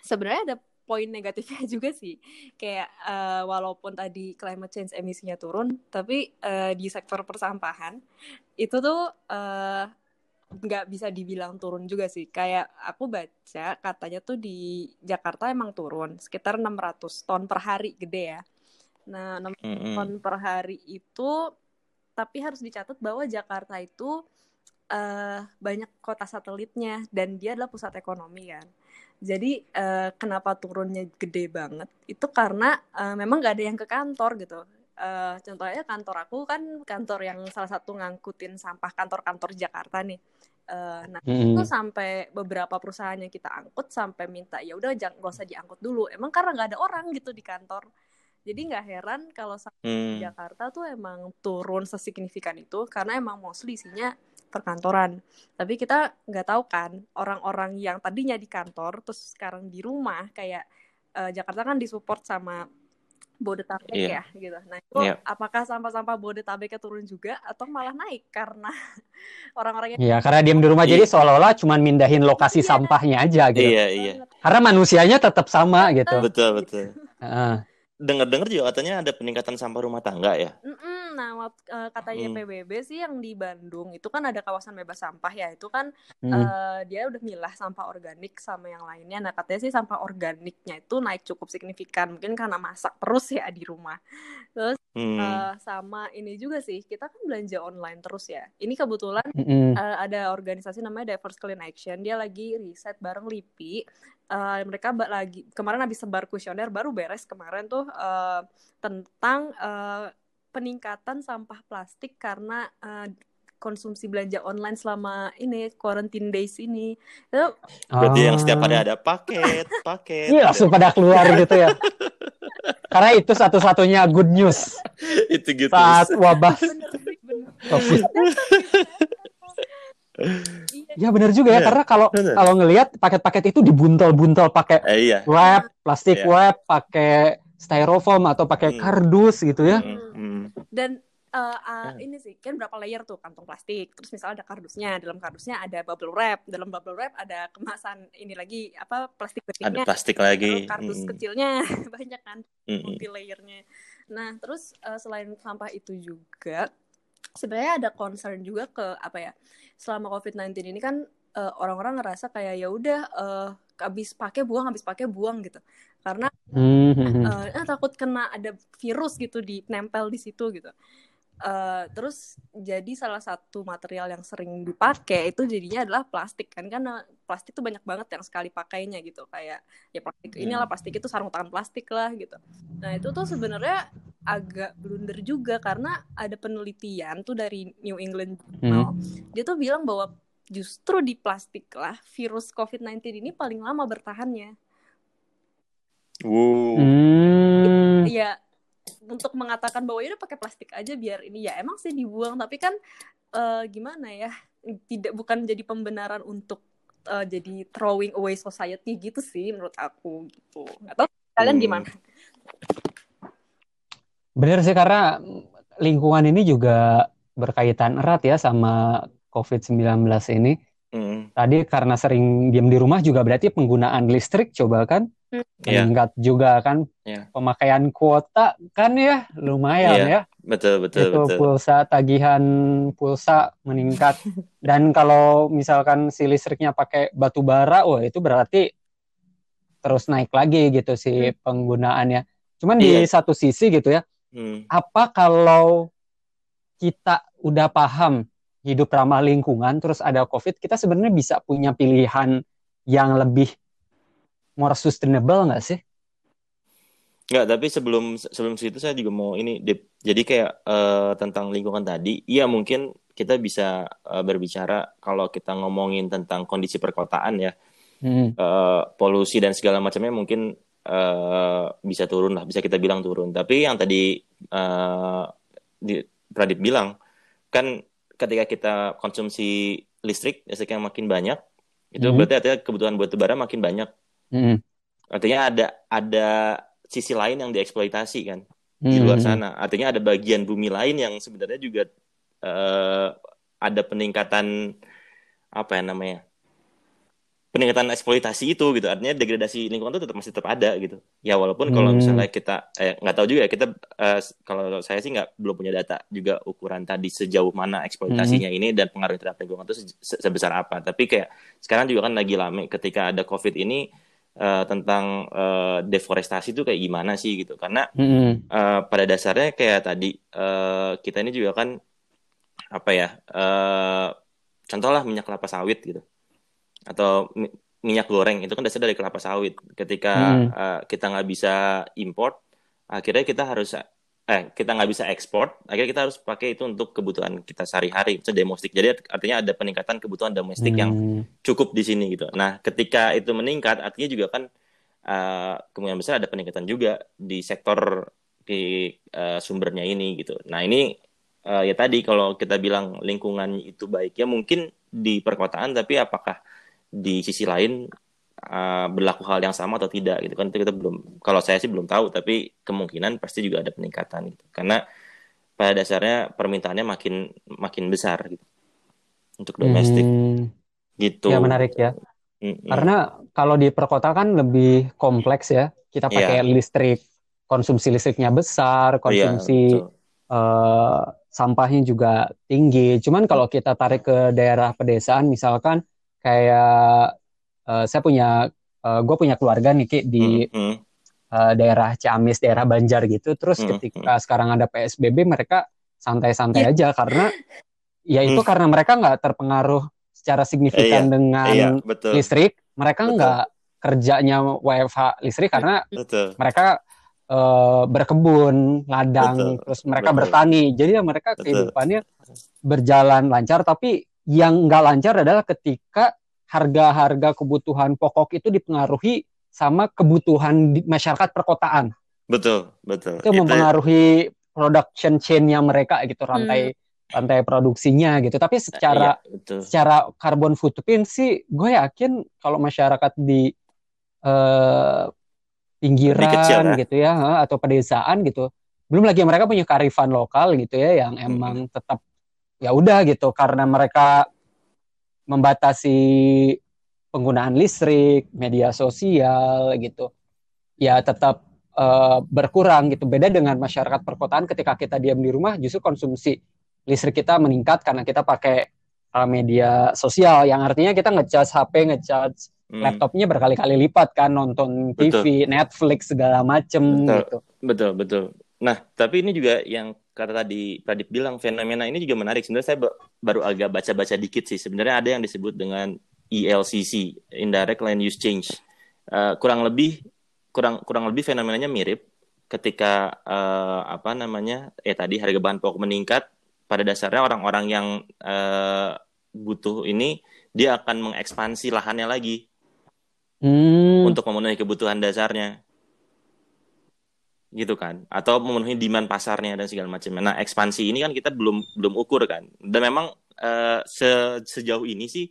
[SPEAKER 3] sebenarnya ada poin negatifnya juga sih. Kayak uh, walaupun tadi climate change emisinya turun tapi uh, di sektor persampahan itu tuh uh, nggak bisa dibilang turun juga sih. Kayak aku baca katanya tuh di Jakarta emang turun sekitar 600 ton per hari gede ya. Nah 600 mm -hmm. ton per hari itu tapi harus dicatat bahwa Jakarta itu uh, banyak kota satelitnya dan dia adalah pusat ekonomi kan jadi uh, kenapa turunnya gede banget? Itu karena uh, memang gak ada yang ke kantor gitu. Uh, contohnya kantor aku kan kantor yang salah satu ngangkutin sampah kantor-kantor Jakarta nih. Uh, nah hmm. itu sampai beberapa perusahaan yang kita angkut sampai minta ya udah jangan gak usah diangkut dulu. Emang karena nggak ada orang gitu di kantor. Jadi nggak heran kalau sampai hmm. Jakarta tuh emang turun sesignifikan itu karena emang mostly isinya perkantoran. Tapi kita nggak tahu kan orang-orang yang tadinya di kantor terus sekarang di rumah kayak uh, Jakarta kan disupport sama Bodetabek yeah. ya gitu. Nah itu yeah. apakah sampah-sampah Bodetabeknya turun juga atau malah naik karena orang-orang yang
[SPEAKER 1] Iya karena diem di rumah yeah. jadi seolah-olah cuma mindahin lokasi yeah. sampahnya aja gitu.
[SPEAKER 2] Iya iya.
[SPEAKER 1] Karena manusianya tetap sama gitu.
[SPEAKER 2] Betul betul. Uh. Dengar-dengar juga katanya ada peningkatan sampah rumah tangga ya.
[SPEAKER 3] Mm -mm nah uh, katanya hmm. PBB sih yang di Bandung itu kan ada kawasan bebas sampah ya itu kan hmm. uh, dia udah milah sampah organik sama yang lainnya nah katanya sih sampah organiknya itu naik cukup signifikan mungkin karena masak terus ya di rumah terus hmm. uh, sama ini juga sih kita kan belanja online terus ya ini kebetulan hmm. uh, ada organisasi namanya Diverse Clean Action dia lagi riset bareng LIPI uh, mereka lagi kemarin habis sebar kuesioner baru beres kemarin tuh uh, tentang uh, peningkatan sampah plastik karena uh, konsumsi belanja online selama ini quarantine days ini. Itu
[SPEAKER 2] berarti yang setiap hari ada paket, paket.
[SPEAKER 1] Iya, langsung pada keluar gitu ya. Karena itu satu-satunya good news.
[SPEAKER 2] itu gitu.
[SPEAKER 1] Saat wabah COVID. Ya benar juga ya, ya karena kalau kalau ngelihat paket-paket itu dibuntel-buntel pakai eh, iya. wrap, plastik iya. wrap, pakai styrofoam atau pakai hmm. kardus gitu ya. Hmm.
[SPEAKER 3] Hmm. Dan uh, uh, ini sih kan berapa layer tuh kantong plastik. Terus misalnya ada kardusnya, dalam kardusnya ada bubble wrap, dalam bubble wrap ada kemasan ini lagi apa plastik
[SPEAKER 2] kecilnya. Ada plastik lagi.
[SPEAKER 3] Kardus hmm. kecilnya banyak kan hmm. multi layernya. Nah terus uh, selain sampah itu juga sebenarnya ada concern juga ke apa ya selama COVID-19 ini kan orang orang-orang ngerasa kayak ya udah uh, habis pakai buang habis pakai buang gitu karena mm-hmm. uh, takut kena ada virus gitu di nempel di situ gitu uh, terus jadi salah satu material yang sering dipakai itu jadinya adalah plastik kan karena plastik tuh banyak banget yang sekali pakainya gitu kayak ya plastik hmm. inilah plastik itu sarung tangan plastik lah gitu nah itu tuh sebenarnya agak blunder juga karena ada penelitian tuh dari New England Journal hmm. dia tuh bilang bahwa justru di plastik lah virus COVID-19 ini paling lama bertahannya
[SPEAKER 2] Wow.
[SPEAKER 3] Hmm. Ya untuk mengatakan bahwa ya udah pakai plastik aja biar ini ya emang sih dibuang tapi kan uh, gimana ya tidak bukan jadi pembenaran untuk uh, jadi throwing away society gitu sih menurut aku gitu atau kalian hmm. gimana?
[SPEAKER 1] Bener sih karena lingkungan ini juga berkaitan erat ya sama COVID-19 ini. Tadi karena sering diam di rumah juga berarti penggunaan listrik coba kan hmm. Meningkat yeah. juga kan yeah. pemakaian kuota kan ya lumayan yeah. ya
[SPEAKER 2] betul betul
[SPEAKER 1] itu
[SPEAKER 2] betul.
[SPEAKER 1] pulsa tagihan pulsa meningkat dan kalau misalkan si listriknya pakai batu bara wah itu berarti terus naik lagi gitu si hmm. penggunaannya cuman yeah. di iya. satu sisi gitu ya hmm. apa kalau kita udah paham hidup ramah lingkungan terus ada covid kita sebenarnya bisa punya pilihan yang lebih more sustainable nggak sih
[SPEAKER 2] Nggak, tapi sebelum sebelum situ saya juga mau ini, Dip. Jadi kayak uh, tentang lingkungan tadi, iya mungkin kita bisa uh, berbicara kalau kita ngomongin tentang kondisi perkotaan ya, hmm. uh, polusi dan segala macamnya mungkin uh, bisa turun lah, bisa kita bilang turun. Tapi yang tadi uh, di, Pradip bilang, kan ketika kita konsumsi listrik, listrik yang makin banyak, itu hmm. berarti artinya kebutuhan buat bara makin banyak. Hmm. Artinya ada ada sisi lain yang dieksploitasi kan hmm. di luar hmm. sana. Artinya ada bagian bumi lain yang sebenarnya juga uh, ada peningkatan apa ya namanya peningkatan eksploitasi itu gitu artinya degradasi lingkungan itu tetap masih tetap ada gitu ya walaupun hmm. kalau misalnya kita eh, nggak tahu juga ya kita uh, kalau saya sih nggak belum punya data juga ukuran tadi sejauh mana eksploitasinya hmm. ini dan pengaruh terhadap lingkungan itu se sebesar apa tapi kayak sekarang juga kan lagi lame ketika ada covid ini uh, tentang uh, deforestasi itu kayak gimana sih gitu karena mm-hmm. uh, pada dasarnya kayak tadi uh, kita ini juga kan apa ya uh, contohlah minyak kelapa sawit gitu atau mi- minyak goreng itu kan dasar dari kelapa sawit ketika mm. uh, kita nggak bisa import akhirnya kita harus eh kita nggak bisa ekspor akhirnya kita harus pakai itu untuk kebutuhan kita sehari-hari itu domestik jadi artinya ada peningkatan kebutuhan domestik hmm. yang cukup di sini gitu nah ketika itu meningkat artinya juga kan uh, kemungkinan besar ada peningkatan juga di sektor di uh, sumbernya ini gitu nah ini uh, ya tadi kalau kita bilang lingkungan itu baik ya mungkin di perkotaan tapi apakah di sisi lain uh, berlaku hal yang sama atau tidak gitu kan itu kita belum kalau saya sih belum tahu tapi kemungkinan pasti juga ada peningkatan gitu. Karena pada dasarnya permintaannya makin makin besar gitu untuk domestik. Hmm, gitu.
[SPEAKER 1] Ya menarik ya. Hmm, karena kalau di perkotaan kan lebih kompleks ya. Kita iya. pakai yeah. listrik konsumsi listriknya besar iya, konsumsi yeah, uh, sampahnya juga tinggi. Cuman kalau kita tarik ke daerah pedesaan misalkan kayak uh, saya punya uh, eh, gue punya keluarga nih Ki, di mm -hmm. uh, daerah Ciamis, daerah Banjar gitu. Terus mm -hmm. ketika sekarang ada PSBB mereka santai-santai yeah. aja karena ya itu mm. karena mereka nggak terpengaruh secara signifikan iya, dengan iya, betul. listrik. Mereka nggak kerjanya WFH listrik karena betul. mereka uh, berkebun, ladang, betul. terus mereka betul. bertani. Jadi ya mereka betul. kehidupannya berjalan lancar. Tapi yang nggak lancar adalah ketika harga-harga kebutuhan pokok itu dipengaruhi sama kebutuhan di masyarakat perkotaan.
[SPEAKER 2] Betul, betul.
[SPEAKER 1] Itu, itu mempengaruhi production chain-nya mereka gitu, rantai hmm. rantai produksinya gitu. Tapi secara iya, betul. secara carbon footprint sih gue yakin kalau masyarakat di uh, pinggiran kecil, ya? gitu ya atau pedesaan gitu. Belum lagi mereka punya karifan lokal gitu ya yang emang hmm. tetap ya udah gitu karena mereka membatasi penggunaan listrik, media sosial gitu, ya tetap uh, berkurang gitu. Beda dengan masyarakat perkotaan ketika kita diam di rumah, justru konsumsi listrik kita meningkat karena kita pakai uh, media sosial, yang artinya kita ngecas HP, ngecas hmm. laptopnya berkali-kali lipat kan, nonton TV, betul. Netflix segala macem
[SPEAKER 2] betul.
[SPEAKER 1] gitu.
[SPEAKER 2] Betul, betul. Nah, tapi ini juga yang kata tadi Pradip bilang fenomena ini juga menarik. Sebenarnya saya baru agak baca-baca dikit sih. Sebenarnya ada yang disebut dengan ELCC, Indirect Land Use Change. Uh, kurang lebih kurang kurang lebih fenomenanya mirip ketika uh, apa namanya eh tadi harga bahan pokok meningkat pada dasarnya orang-orang yang uh, butuh ini dia akan mengekspansi lahannya lagi hmm. untuk memenuhi kebutuhan dasarnya gitu kan atau memenuhi demand pasarnya dan segala macam. Nah ekspansi ini kan kita belum belum ukur kan dan memang uh, se sejauh ini sih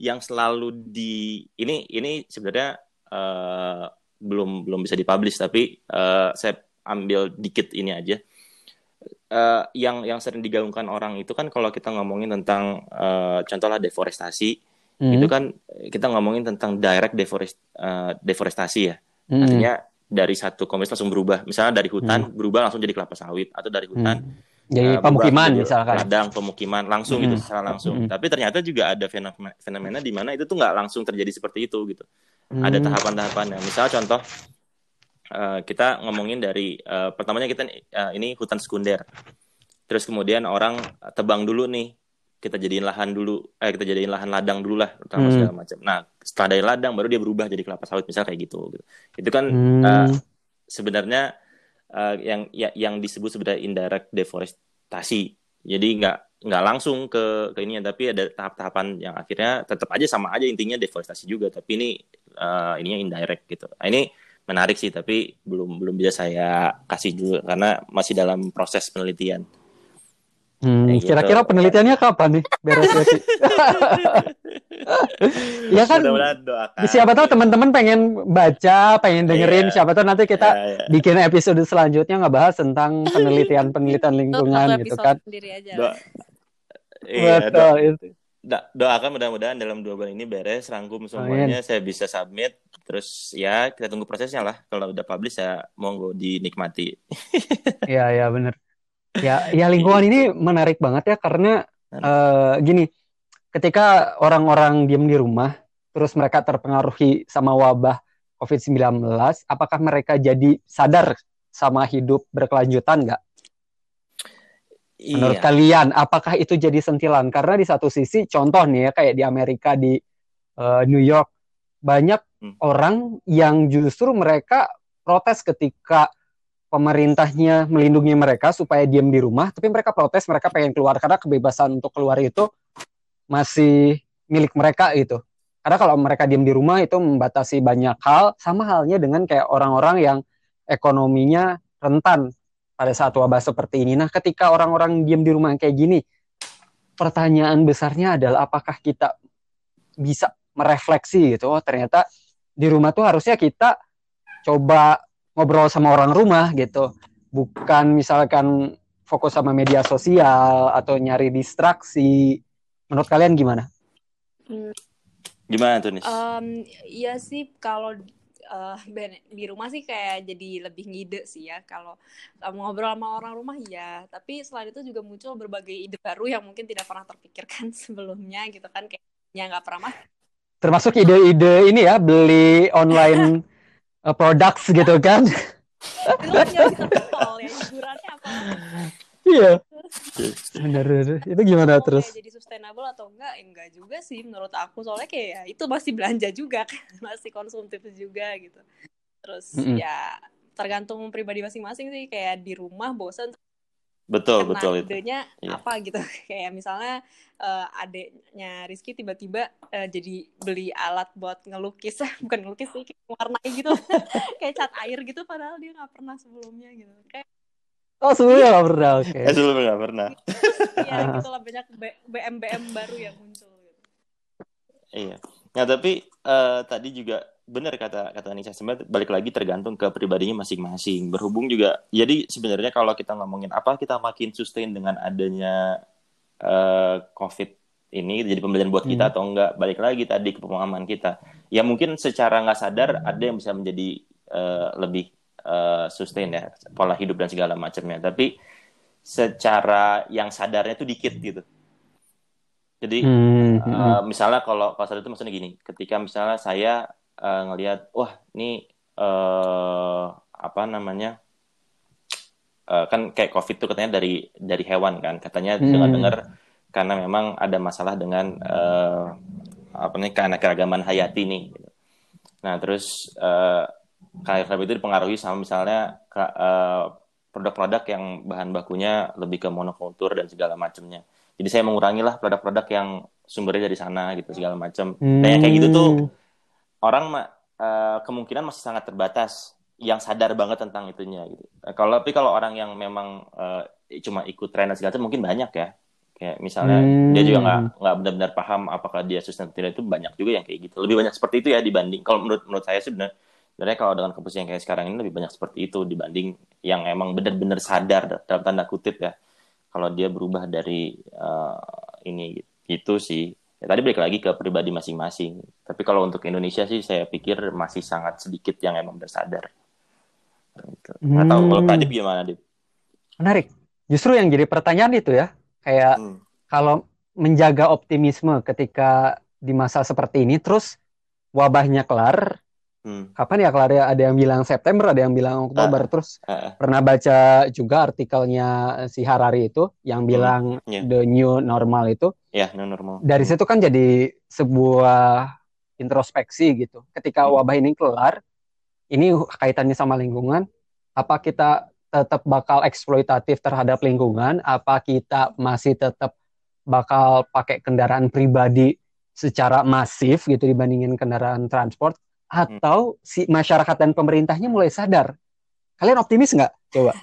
[SPEAKER 2] yang selalu di ini ini sebenarnya uh, belum belum bisa dipublish tapi uh, saya ambil dikit ini aja uh, yang yang sering digaungkan orang itu kan kalau kita ngomongin tentang uh, contohlah deforestasi mm. itu kan kita ngomongin tentang direct deforest uh, deforestasi ya mm. artinya dari satu komunitas langsung berubah. Misalnya dari hutan hmm. berubah langsung jadi kelapa sawit atau dari hutan
[SPEAKER 1] hmm. jadi uh, pemukiman misalkan.
[SPEAKER 2] Ladang pemukiman langsung gitu, hmm. gitu secara langsung. Hmm. Tapi ternyata juga ada fenomena, fenomena di mana itu tuh nggak langsung terjadi seperti itu gitu. Hmm. Ada tahapan-tahapannya. Misalnya contoh uh, kita ngomongin dari uh, pertamanya kita uh, ini hutan sekunder. Terus kemudian orang tebang dulu nih kita jadiin lahan dulu eh kita jadiin lahan ladang dulu lah terutama hmm. segala macam nah setelah dari ladang baru dia berubah jadi kelapa sawit misal kayak gitu, gitu. itu kan hmm. uh, sebenarnya uh, yang ya, yang disebut sebenarnya indirect deforestasi jadi nggak nggak langsung ke ke ini tapi ada tahap-tahapan yang akhirnya tetap aja sama aja intinya deforestasi juga tapi ini uh, ininya indirect gitu nah, ini menarik sih tapi belum belum bisa saya kasih juga karena masih dalam proses penelitian
[SPEAKER 1] Hmm, gitu. kira-kira penelitiannya kapan nih beres ya sih? ya kan. Siapa tahu teman-teman pengen baca, pengen dengerin. Yeah. Siapa tahu nanti kita yeah, yeah. bikin episode selanjutnya nggak bahas tentang penelitian-penelitian lingkungan gitu kan.
[SPEAKER 2] Do iya, Betul do itu. doakan mudah-mudahan dalam dua bulan ini beres, rangkum semuanya, Amin. saya bisa submit. Terus ya kita tunggu prosesnya lah. Kalau udah publish ya monggo dinikmati.
[SPEAKER 1] Iya iya benar. Ya, ya lingkungan ini menarik banget ya karena uh, gini, ketika orang-orang diem di rumah, terus mereka terpengaruhi sama wabah COVID-19, apakah mereka jadi sadar sama hidup berkelanjutan nggak? Iya. Menurut kalian, apakah itu jadi sentilan? Karena di satu sisi, contoh nih ya, kayak di Amerika, di uh, New York, banyak hmm. orang yang justru mereka protes ketika pemerintahnya melindungi mereka supaya diam di rumah, tapi mereka protes, mereka pengen keluar karena kebebasan untuk keluar itu masih milik mereka itu. Karena kalau mereka diam di rumah itu membatasi banyak hal, sama halnya dengan kayak orang-orang yang ekonominya rentan pada saat wabah seperti ini. Nah, ketika orang-orang diam di rumah kayak gini, pertanyaan besarnya adalah apakah kita bisa merefleksi gitu, oh ternyata di rumah tuh harusnya kita coba ngobrol sama orang rumah gitu. Bukan misalkan fokus sama media sosial atau nyari distraksi. Menurut kalian gimana?
[SPEAKER 2] Hmm. gimana tuh nih
[SPEAKER 3] um, ya sih kalau uh, di rumah sih kayak jadi lebih ngide sih ya. Kalau um, ngobrol sama orang rumah ya tapi selain itu juga muncul berbagai ide baru yang mungkin tidak pernah terpikirkan sebelumnya gitu kan. Kayaknya nggak pernah
[SPEAKER 1] termasuk ide-ide ini ya beli online uh, products gitu kan. Itu ya hiburannya apa? Iya. Benar itu gimana oh, terus?
[SPEAKER 3] jadi sustainable atau enggak? Enggak juga sih menurut aku. Soalnya kayak ya, itu masih belanja juga kan masih konsumtif juga gitu. Terus mm -hmm. ya tergantung pribadi masing-masing sih. Kayak di rumah bosan
[SPEAKER 2] betul Karena betul itu
[SPEAKER 3] idenya yeah. apa gitu kayak misalnya uh, adiknya Rizky tiba-tiba uh, jadi beli alat buat ngelukis bukan ngelukis sih warnai gitu kayak cat air gitu padahal dia nggak pernah sebelumnya gitu kayak
[SPEAKER 1] Oh sebelumnya nggak pernah, oke. Okay.
[SPEAKER 2] Eh, sebelumnya nggak pernah.
[SPEAKER 3] Iya, gitu lah banyak BM BM baru yang muncul. Gitu.
[SPEAKER 2] Iya. Nah tapi uh, tadi juga benar kata kata Anissa sebenarnya balik lagi tergantung ke pribadinya masing-masing berhubung juga jadi sebenarnya kalau kita ngomongin apa kita makin sustain dengan adanya uh, covid ini jadi pembelajaran buat kita hmm. atau enggak balik lagi tadi ke pemahaman kita ya mungkin secara nggak sadar ada yang bisa menjadi uh, lebih uh, sustain ya pola hidup dan segala macamnya tapi secara yang sadarnya itu dikit gitu jadi hmm. uh, misalnya kalau kalau sadar itu maksudnya gini ketika misalnya saya uh, ngelihat wah ini uh, apa namanya uh, kan kayak covid itu katanya dari dari hewan kan katanya hmm. dengar-dengar karena memang ada masalah dengan uh, apa nih karena keragaman hayati nih nah terus uh, kayak itu dipengaruhi sama misalnya uh, produk-produk yang bahan bakunya lebih ke monokultur dan segala macamnya jadi saya mengurangi lah produk-produk yang sumbernya dari sana gitu segala macam hmm. nah kayak gitu tuh orang uh, kemungkinan masih sangat terbatas yang sadar banget tentang itunya gitu. Uh, kalau tapi kalau orang yang memang uh, cuma ikut tren dan segala macam mungkin banyak ya. Kayak misalnya hmm. dia juga nggak nggak benar-benar paham apakah dia sustainable itu banyak juga yang kayak gitu. Lebih banyak seperti itu ya dibanding kalau menurut menurut saya sih benar sebenarnya kalau dengan keputusan yang kayak sekarang ini lebih banyak seperti itu dibanding yang emang benar-benar sadar dalam tanda kutip ya kalau dia berubah dari uh, ini gitu sih ya tadi balik lagi ke pribadi masing-masing tapi kalau untuk Indonesia sih saya pikir masih sangat sedikit yang emang bersadar gitu. hmm. atau kalau tadi gimana Dip?
[SPEAKER 1] menarik justru yang jadi pertanyaan itu ya kayak hmm. kalau menjaga optimisme ketika di masa seperti ini terus wabahnya kelar hmm. kapan ya kelar ada yang bilang September ada yang bilang Oktober uh, terus uh, pernah baca juga artikelnya si Harari itu yang hmm, bilang yeah. the new normal itu
[SPEAKER 2] ya yeah, new normal
[SPEAKER 1] dari hmm. situ kan jadi sebuah introspeksi gitu ketika hmm. wabah ini kelar ini kaitannya sama lingkungan apa kita tetap bakal eksploitatif terhadap lingkungan apa kita masih tetap bakal pakai kendaraan pribadi secara masif gitu dibandingin kendaraan transport atau hmm. si masyarakat dan pemerintahnya mulai sadar. Kalian optimis nggak? Coba.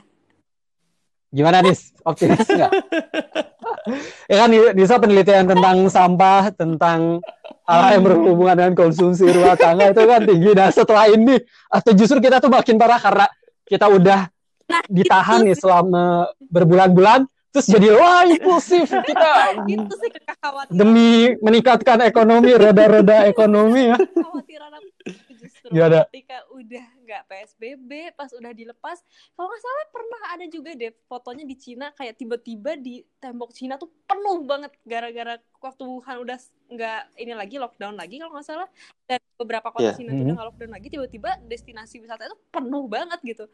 [SPEAKER 1] Gimana nih? Optimis nggak? ya kan Nisa penelitian tentang sampah, tentang hal yang berhubungan dengan konsumsi rumah tangga itu kan tinggi. Nah setelah ini, atau justru kita tuh makin parah karena kita udah nah, ditahan nih selama berbulan-bulan, terus jadi wah impulsif kita itu sih demi meningkatkan ekonomi roda-roda ekonomi ya. Kekhawatiran aku
[SPEAKER 3] justru ya, ketika udah nggak PSBB pas udah dilepas kalau nggak salah pernah ada juga deh fotonya di Cina kayak tiba-tiba di tembok Cina tuh penuh banget gara-gara waktu Wuhan udah nggak ini lagi lockdown lagi kalau nggak salah. Dan beberapa kota yeah. Cina mm -hmm. udah nggak lockdown lagi tiba-tiba destinasi wisata itu penuh banget gitu.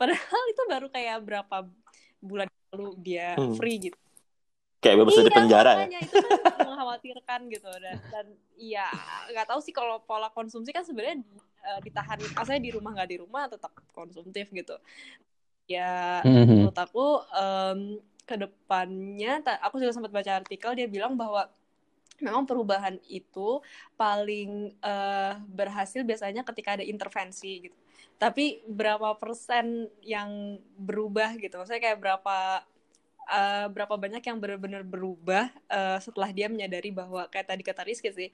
[SPEAKER 3] Padahal itu baru kayak berapa bulan lalu dia hmm. free gitu
[SPEAKER 2] kayak bebas dari iya, penjara
[SPEAKER 3] ya itu kan mengkhawatirkan gitu dan dan iya nggak tahu sih kalau pola konsumsi kan sebenarnya uh, ditahan asalnya di rumah nggak di rumah tetap konsumtif gitu ya mm-hmm. menurut aku um, ke depannya aku juga sempat baca artikel dia bilang bahwa memang perubahan itu paling uh, berhasil biasanya ketika ada intervensi gitu. Tapi berapa persen yang berubah gitu? Maksudnya kayak berapa uh, berapa banyak yang benar-benar berubah uh, setelah dia menyadari bahwa kayak tadi kata Rizky sih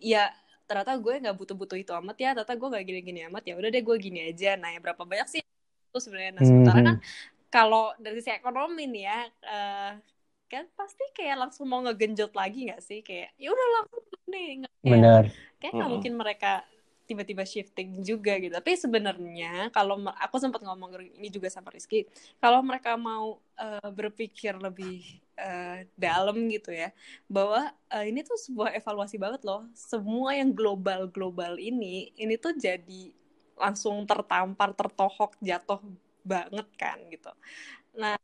[SPEAKER 3] ya ternyata gue nggak butuh-butuh itu amat ya ternyata gue nggak gini-gini amat ya udah deh gue gini aja. Nah ya berapa banyak sih itu sebenarnya? Nah sementara kan hmm. kalau dari sisi ekonomi nih ya uh, kan pasti kayak langsung mau ngegenjot lagi nggak sih kayak ya udah langsung nih
[SPEAKER 1] benar
[SPEAKER 3] kayak nggak mungkin mereka tiba-tiba shifting juga gitu. Tapi sebenarnya kalau aku sempat ngomong ini juga sama Rizky, kalau mereka mau uh, berpikir lebih uh, dalam gitu ya, bahwa uh, ini tuh sebuah evaluasi banget loh. Semua yang global-global ini, ini tuh jadi langsung tertampar, tertohok, jatuh banget kan gitu. Nah,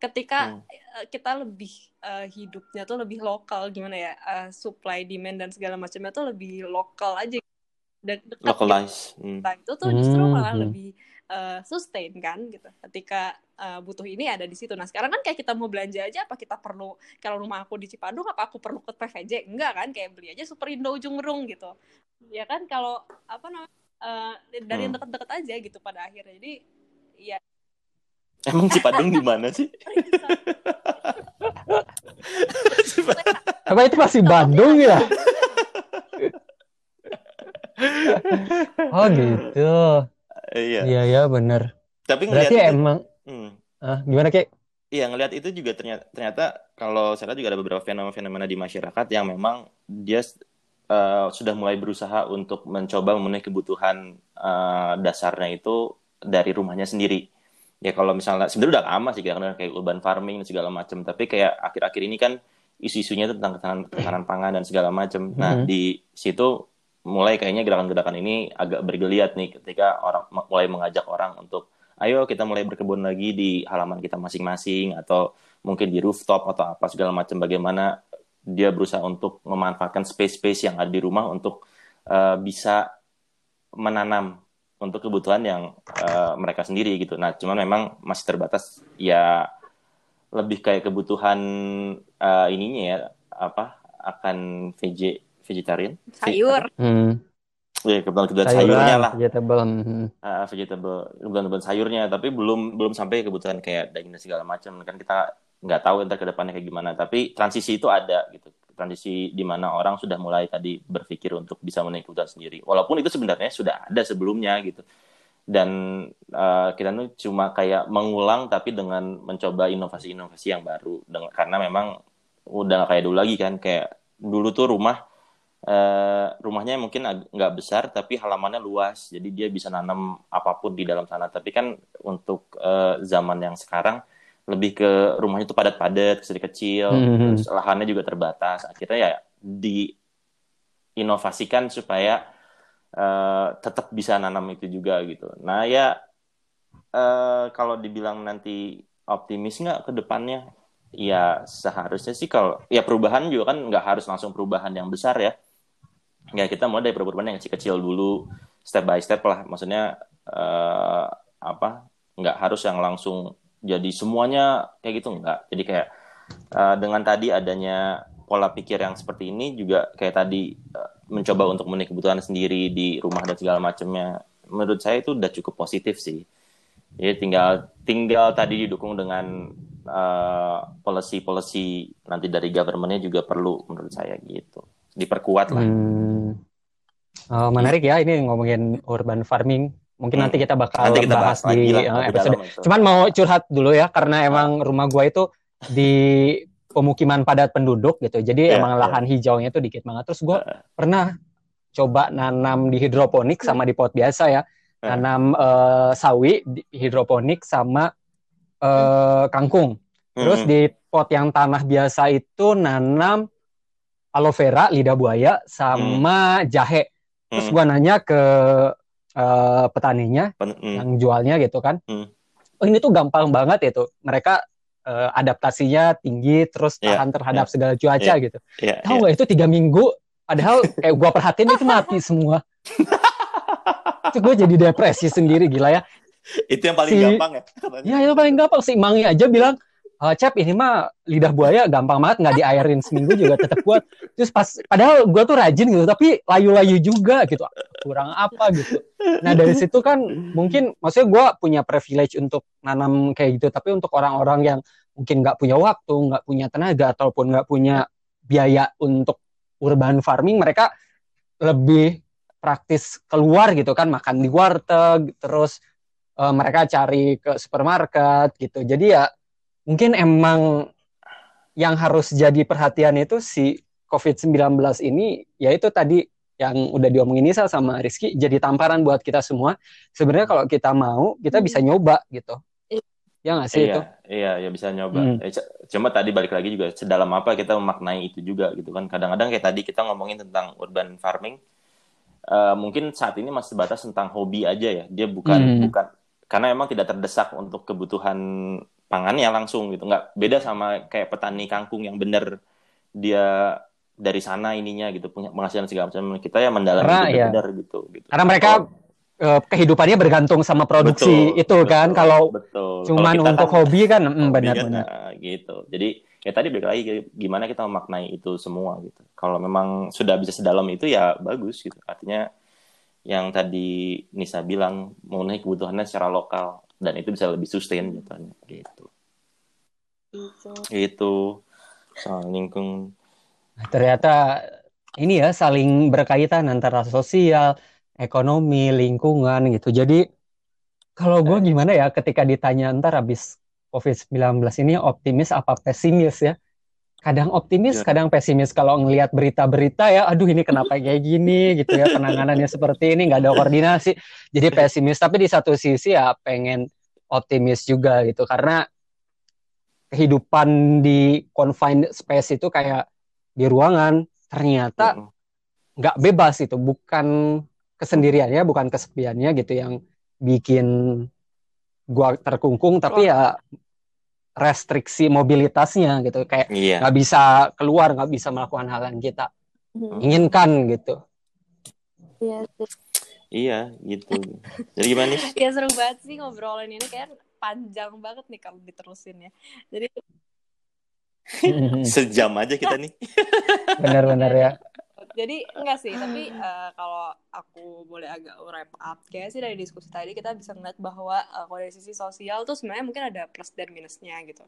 [SPEAKER 3] ketika hmm. kita lebih uh, hidupnya tuh lebih lokal gimana ya uh, supply demand dan segala macamnya tuh lebih lokal aja dan dekat
[SPEAKER 2] localize
[SPEAKER 3] gitu. hmm. Nah, itu tuh justru hmm. malah hmm. lebih uh, sustain kan gitu ketika uh, butuh ini ada di situ nah sekarang kan kayak kita mau belanja aja apa kita perlu kalau rumah aku di Cipadung apa aku perlu ke PVJ enggak kan kayak beli aja Superindo ujung merung gitu ya kan kalau apa namanya uh, dari yang hmm. deket-deket aja gitu pada akhirnya jadi ya
[SPEAKER 2] Emang Cipadung di mana sih?
[SPEAKER 1] Apa itu masih Bandung ya? oh gitu.
[SPEAKER 2] Iya.
[SPEAKER 1] Iya ya benar.
[SPEAKER 2] Tapi ngelihat itu,
[SPEAKER 1] emang. Hmm. Ah, gimana kek?
[SPEAKER 2] Iya ngelihat itu juga ternyata ternyata kalau saya lihat juga ada beberapa fenomena-fenomena di masyarakat yang memang dia uh, sudah mulai berusaha untuk mencoba memenuhi kebutuhan uh, dasarnya itu dari rumahnya sendiri. Ya kalau misalnya sebenarnya udah lama sih karena kayak urban farming dan segala macam, tapi kayak akhir-akhir ini kan isu-isunya tentang ketahanan, ketahanan pangan dan segala macam. Nah, mm -hmm. di situ mulai kayaknya gerakan-gerakan ini agak bergeliat nih ketika orang mulai mengajak orang untuk ayo kita mulai berkebun lagi di halaman kita masing-masing atau mungkin di rooftop atau apa segala macam bagaimana dia berusaha untuk memanfaatkan space-space yang ada di rumah untuk uh, bisa menanam untuk kebutuhan yang uh, mereka sendiri gitu. Nah, cuman memang masih terbatas. Ya lebih kayak kebutuhan uh, ininya ya apa akan VJ vegetarian.
[SPEAKER 3] Sayur. Hmm.
[SPEAKER 2] ya kebetulan kebutuhan sayurnya lah.
[SPEAKER 1] vegetable hmm.
[SPEAKER 2] uh, vegetable kebutuhan kebutuhan sayurnya. Tapi belum belum sampai kebutuhan kayak daging dan segala macam. Kan kita nggak tahu entar ke depannya kayak gimana. Tapi transisi itu ada gitu transisi di mana orang sudah mulai tadi berpikir untuk bisa kebutuhan sendiri. Walaupun itu sebenarnya sudah ada sebelumnya gitu. Dan uh, kita tuh cuma kayak mengulang tapi dengan mencoba inovasi-inovasi yang baru. Dengan karena memang udah kayak dulu lagi kan. Kayak dulu tuh rumah uh, rumahnya mungkin nggak besar tapi halamannya luas. Jadi dia bisa nanam apa pun di dalam sana. Tapi kan untuk uh, zaman yang sekarang lebih ke rumahnya itu padat-padat kecil-kecil mm-hmm. terus lahannya juga terbatas akhirnya ya diinovasikan supaya uh, tetap bisa nanam itu juga gitu. Nah ya uh, kalau dibilang nanti optimis nggak ke depannya, ya seharusnya sih kalau ya perubahan juga kan nggak harus langsung perubahan yang besar ya. Ya kita mulai dari perubahan yang kecil-kecil dulu, step by step lah. Maksudnya uh, apa? Nggak harus yang langsung jadi semuanya kayak gitu nggak. Jadi kayak uh, dengan tadi adanya pola pikir yang seperti ini juga kayak tadi uh, mencoba untuk memenuhi kebutuhan sendiri di rumah dan segala macamnya menurut saya itu udah cukup positif sih jadi tinggal tinggal tadi didukung dengan uh, policy policy nanti dari governmentnya juga perlu menurut saya gitu diperkuat lah hmm.
[SPEAKER 1] uh, menarik ya ini ngomongin urban farming mungkin hmm. nanti kita bakal nanti kita bahas, bahas di uh, episode cuman mau curhat dulu ya karena emang rumah gua itu di pemukiman padat penduduk gitu. Jadi yeah, emang yeah. lahan hijaunya itu dikit banget. Terus gue uh. pernah coba nanam di hidroponik sama di pot biasa ya. Uh. Nanam uh, sawi di hidroponik sama uh, kangkung. Terus di pot yang tanah biasa itu nanam aloe vera, lidah buaya sama jahe. Terus gue nanya ke uh, petaninya yang jualnya gitu kan. Oh ini tuh gampang banget itu. Mereka uh, adaptasinya tinggi terus iya, tahan yeah, terhadap yeah, segala cuaca yeah, gitu. Yeah, Tahu nggak yeah. itu tiga minggu padahal kayak gua perhatiin itu mati semua. itu gue jadi depresi sendiri gila ya.
[SPEAKER 2] Itu yang paling si, gampang ya.
[SPEAKER 1] Katanya. Ya itu paling gampang si Mangi aja bilang uh, Cep ini mah lidah buaya gampang banget nggak diairin seminggu juga tetap kuat terus pas padahal gue tuh rajin gitu tapi layu-layu juga gitu. Kurang apa gitu. Nah dari situ kan mungkin maksudnya gue punya privilege untuk nanam kayak gitu tapi untuk orang-orang yang mungkin nggak punya waktu nggak punya tenaga ataupun nggak punya biaya untuk urban farming mereka lebih praktis keluar gitu kan makan di warteg terus uh, mereka cari ke supermarket gitu. Jadi ya mungkin emang yang harus jadi perhatian itu si COVID-19 ini yaitu tadi yang udah diomongin Nisa sama Rizky jadi tamparan buat kita semua. Sebenarnya kalau kita mau, kita hmm. bisa nyoba gitu. Ya nggak sih
[SPEAKER 2] iya,
[SPEAKER 1] itu?
[SPEAKER 2] Iya, ya bisa nyoba. Hmm. Eh, cuma tadi balik lagi juga sedalam apa kita memaknai itu juga gitu kan. Kadang-kadang kayak tadi kita ngomongin tentang urban farming, uh, mungkin saat ini masih sebatas tentang hobi aja ya. Dia bukan hmm. bukan karena emang tidak terdesak untuk kebutuhan pangannya langsung gitu. Nggak beda sama kayak petani kangkung yang bener dia dari sana ininya gitu punya penghasilan segala macam. Kita ya mendalami karena,
[SPEAKER 1] ya. benar gitu gitu. karena mereka oh. kehidupannya bergantung sama produksi betul, itu betul, kan kalau betul. cuman untuk kan, hobi kan mm, benar-benar
[SPEAKER 2] kan, gitu. Jadi ya tadi balik lagi gimana kita memaknai itu semua gitu. Kalau memang sudah bisa sedalam itu ya bagus gitu. Artinya yang tadi Nisa bilang memenuhi kebutuhannya secara lokal dan itu bisa lebih sustain jatuhnya gitu. Itu itu soal lingkung.
[SPEAKER 1] Ternyata ini ya saling berkaitan antara sosial ekonomi lingkungan gitu. Jadi kalau gue gimana ya ketika ditanya ntar habis COVID-19 ini optimis apa pesimis ya kadang optimis, ya. kadang pesimis. Kalau ngelihat berita-berita ya, aduh ini kenapa kayak gini? gitu ya, penanganannya seperti ini, nggak ada koordinasi, jadi pesimis. Tapi di satu sisi ya pengen optimis juga gitu, karena kehidupan di confined space itu kayak di ruangan ternyata nggak bebas itu, bukan kesendiriannya, bukan kesepiannya gitu yang bikin gua terkungkung, tapi ya restriksi mobilitasnya gitu. Kayak iya. nggak iya. bisa keluar nggak bisa melakukan hal yang kita hmm. inginkan gitu.
[SPEAKER 2] Iya iya gitu. Jadi gimana nih?
[SPEAKER 3] Ya seru banget sih ngobrolin ini. Kayak panjang banget nih kalau diterusin ya. Jadi
[SPEAKER 2] sejam aja kita nih.
[SPEAKER 1] Benar-benar ya
[SPEAKER 3] jadi enggak sih tapi uh, kalau aku boleh agak wrap up kayak sih dari diskusi tadi kita bisa ngeliat bahwa uh, kalau dari sisi sosial tuh sebenarnya mungkin ada plus dan minusnya gitu.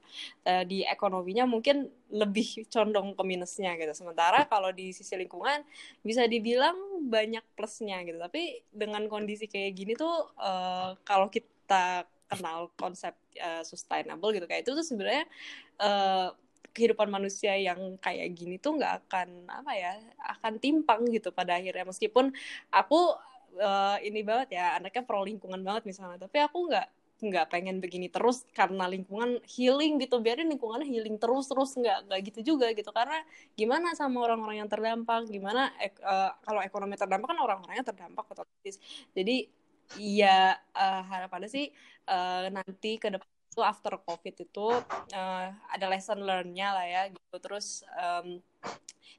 [SPEAKER 3] Uh, di ekonominya mungkin lebih condong ke minusnya gitu. Sementara kalau di sisi lingkungan bisa dibilang banyak plusnya gitu. Tapi dengan kondisi kayak gini tuh uh, kalau kita kenal konsep uh, sustainable gitu kayak itu tuh sebenarnya uh, kehidupan manusia yang kayak gini tuh nggak akan apa ya akan timpang gitu pada akhirnya. Meskipun aku uh, ini banget ya anaknya pro lingkungan banget misalnya tapi aku nggak nggak pengen begini terus karena lingkungan healing gitu. Biarin lingkungannya healing terus terus nggak nggak gitu juga gitu. Karena gimana sama orang-orang yang terdampak? Gimana ek, uh, kalau ekonomi terdampak kan orang-orangnya terdampak otomatis. Jadi ya uh, harapannya sih uh, nanti ke depan itu after covid itu uh, ada lesson learn-nya lah ya gitu. Terus um,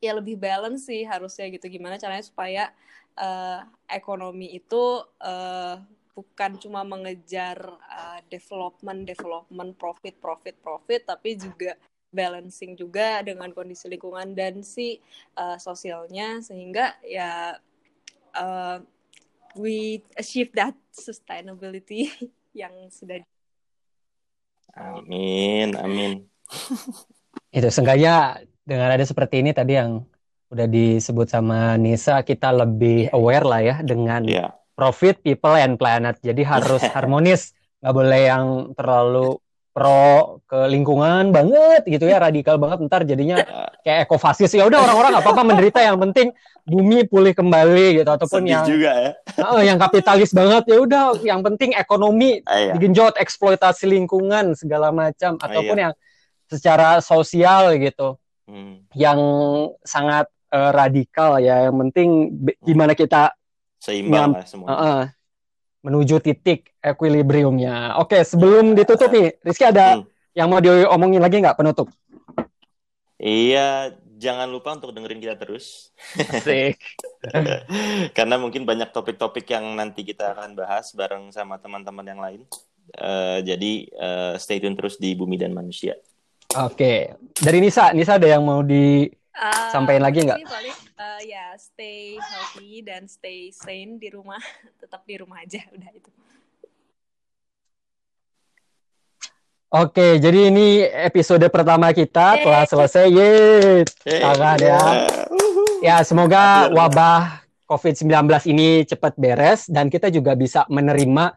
[SPEAKER 3] ya lebih balance sih harusnya gitu. Gimana caranya supaya uh, ekonomi itu uh, bukan cuma mengejar uh, development development profit profit profit tapi juga balancing juga dengan kondisi lingkungan dan si uh, sosialnya. Sehingga ya uh, we achieve that sustainability yang sudah
[SPEAKER 2] Amin, amin.
[SPEAKER 1] Itu sengaja dengan ada seperti ini tadi yang udah disebut sama Nisa, kita lebih aware lah ya dengan yeah. profit, people, and planet. Jadi harus harmonis, nggak boleh yang terlalu pro ke lingkungan banget gitu ya radikal banget ntar jadinya kayak ekofasis ya udah orang-orang apa apa menderita yang penting bumi pulih kembali gitu ataupun Sedih yang juga ya. uh, yang kapitalis banget ya udah yang penting ekonomi Ayah. Iya. digenjot eksploitasi lingkungan segala macam ataupun Ayah. yang secara sosial gitu hmm. yang sangat uh, radikal ya yang penting gimana kita
[SPEAKER 2] seimbang lah semua uh, uh,
[SPEAKER 1] menuju titik equilibriumnya. Oke, sebelum ditutup nih, Rizky ada hmm. yang mau diomongin lagi nggak penutup?
[SPEAKER 2] Iya, jangan lupa untuk dengerin kita terus. Asik. Karena mungkin banyak topik-topik yang nanti kita akan bahas bareng sama teman-teman yang lain. Uh, jadi uh, stay tune terus di Bumi dan Manusia.
[SPEAKER 1] Oke, dari Nisa, Nisa ada yang mau di uh, sampaikan lagi nggak?
[SPEAKER 3] Uh, ya stay healthy dan stay sane di rumah, tetap di rumah aja, udah itu.
[SPEAKER 1] Oke, jadi ini episode pertama kita Yeay. telah selesai. Yeay, tangan ya. Ya, semoga wabah COVID-19 ini cepat beres dan kita juga bisa menerima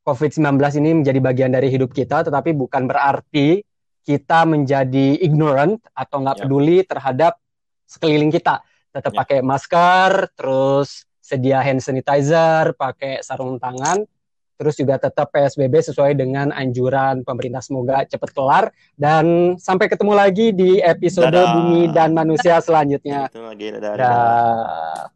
[SPEAKER 1] COVID-19 ini menjadi bagian dari hidup kita, tetapi bukan berarti kita menjadi ignorant atau nggak ya. peduli terhadap sekeliling kita. Tetap ya. pakai masker, terus sedia hand sanitizer, pakai sarung tangan, terus juga tetap PSBB sesuai dengan anjuran pemerintah. Semoga cepat kelar dan sampai ketemu lagi di episode dadah. Bumi dan Manusia selanjutnya.
[SPEAKER 2] Dadah. dadah.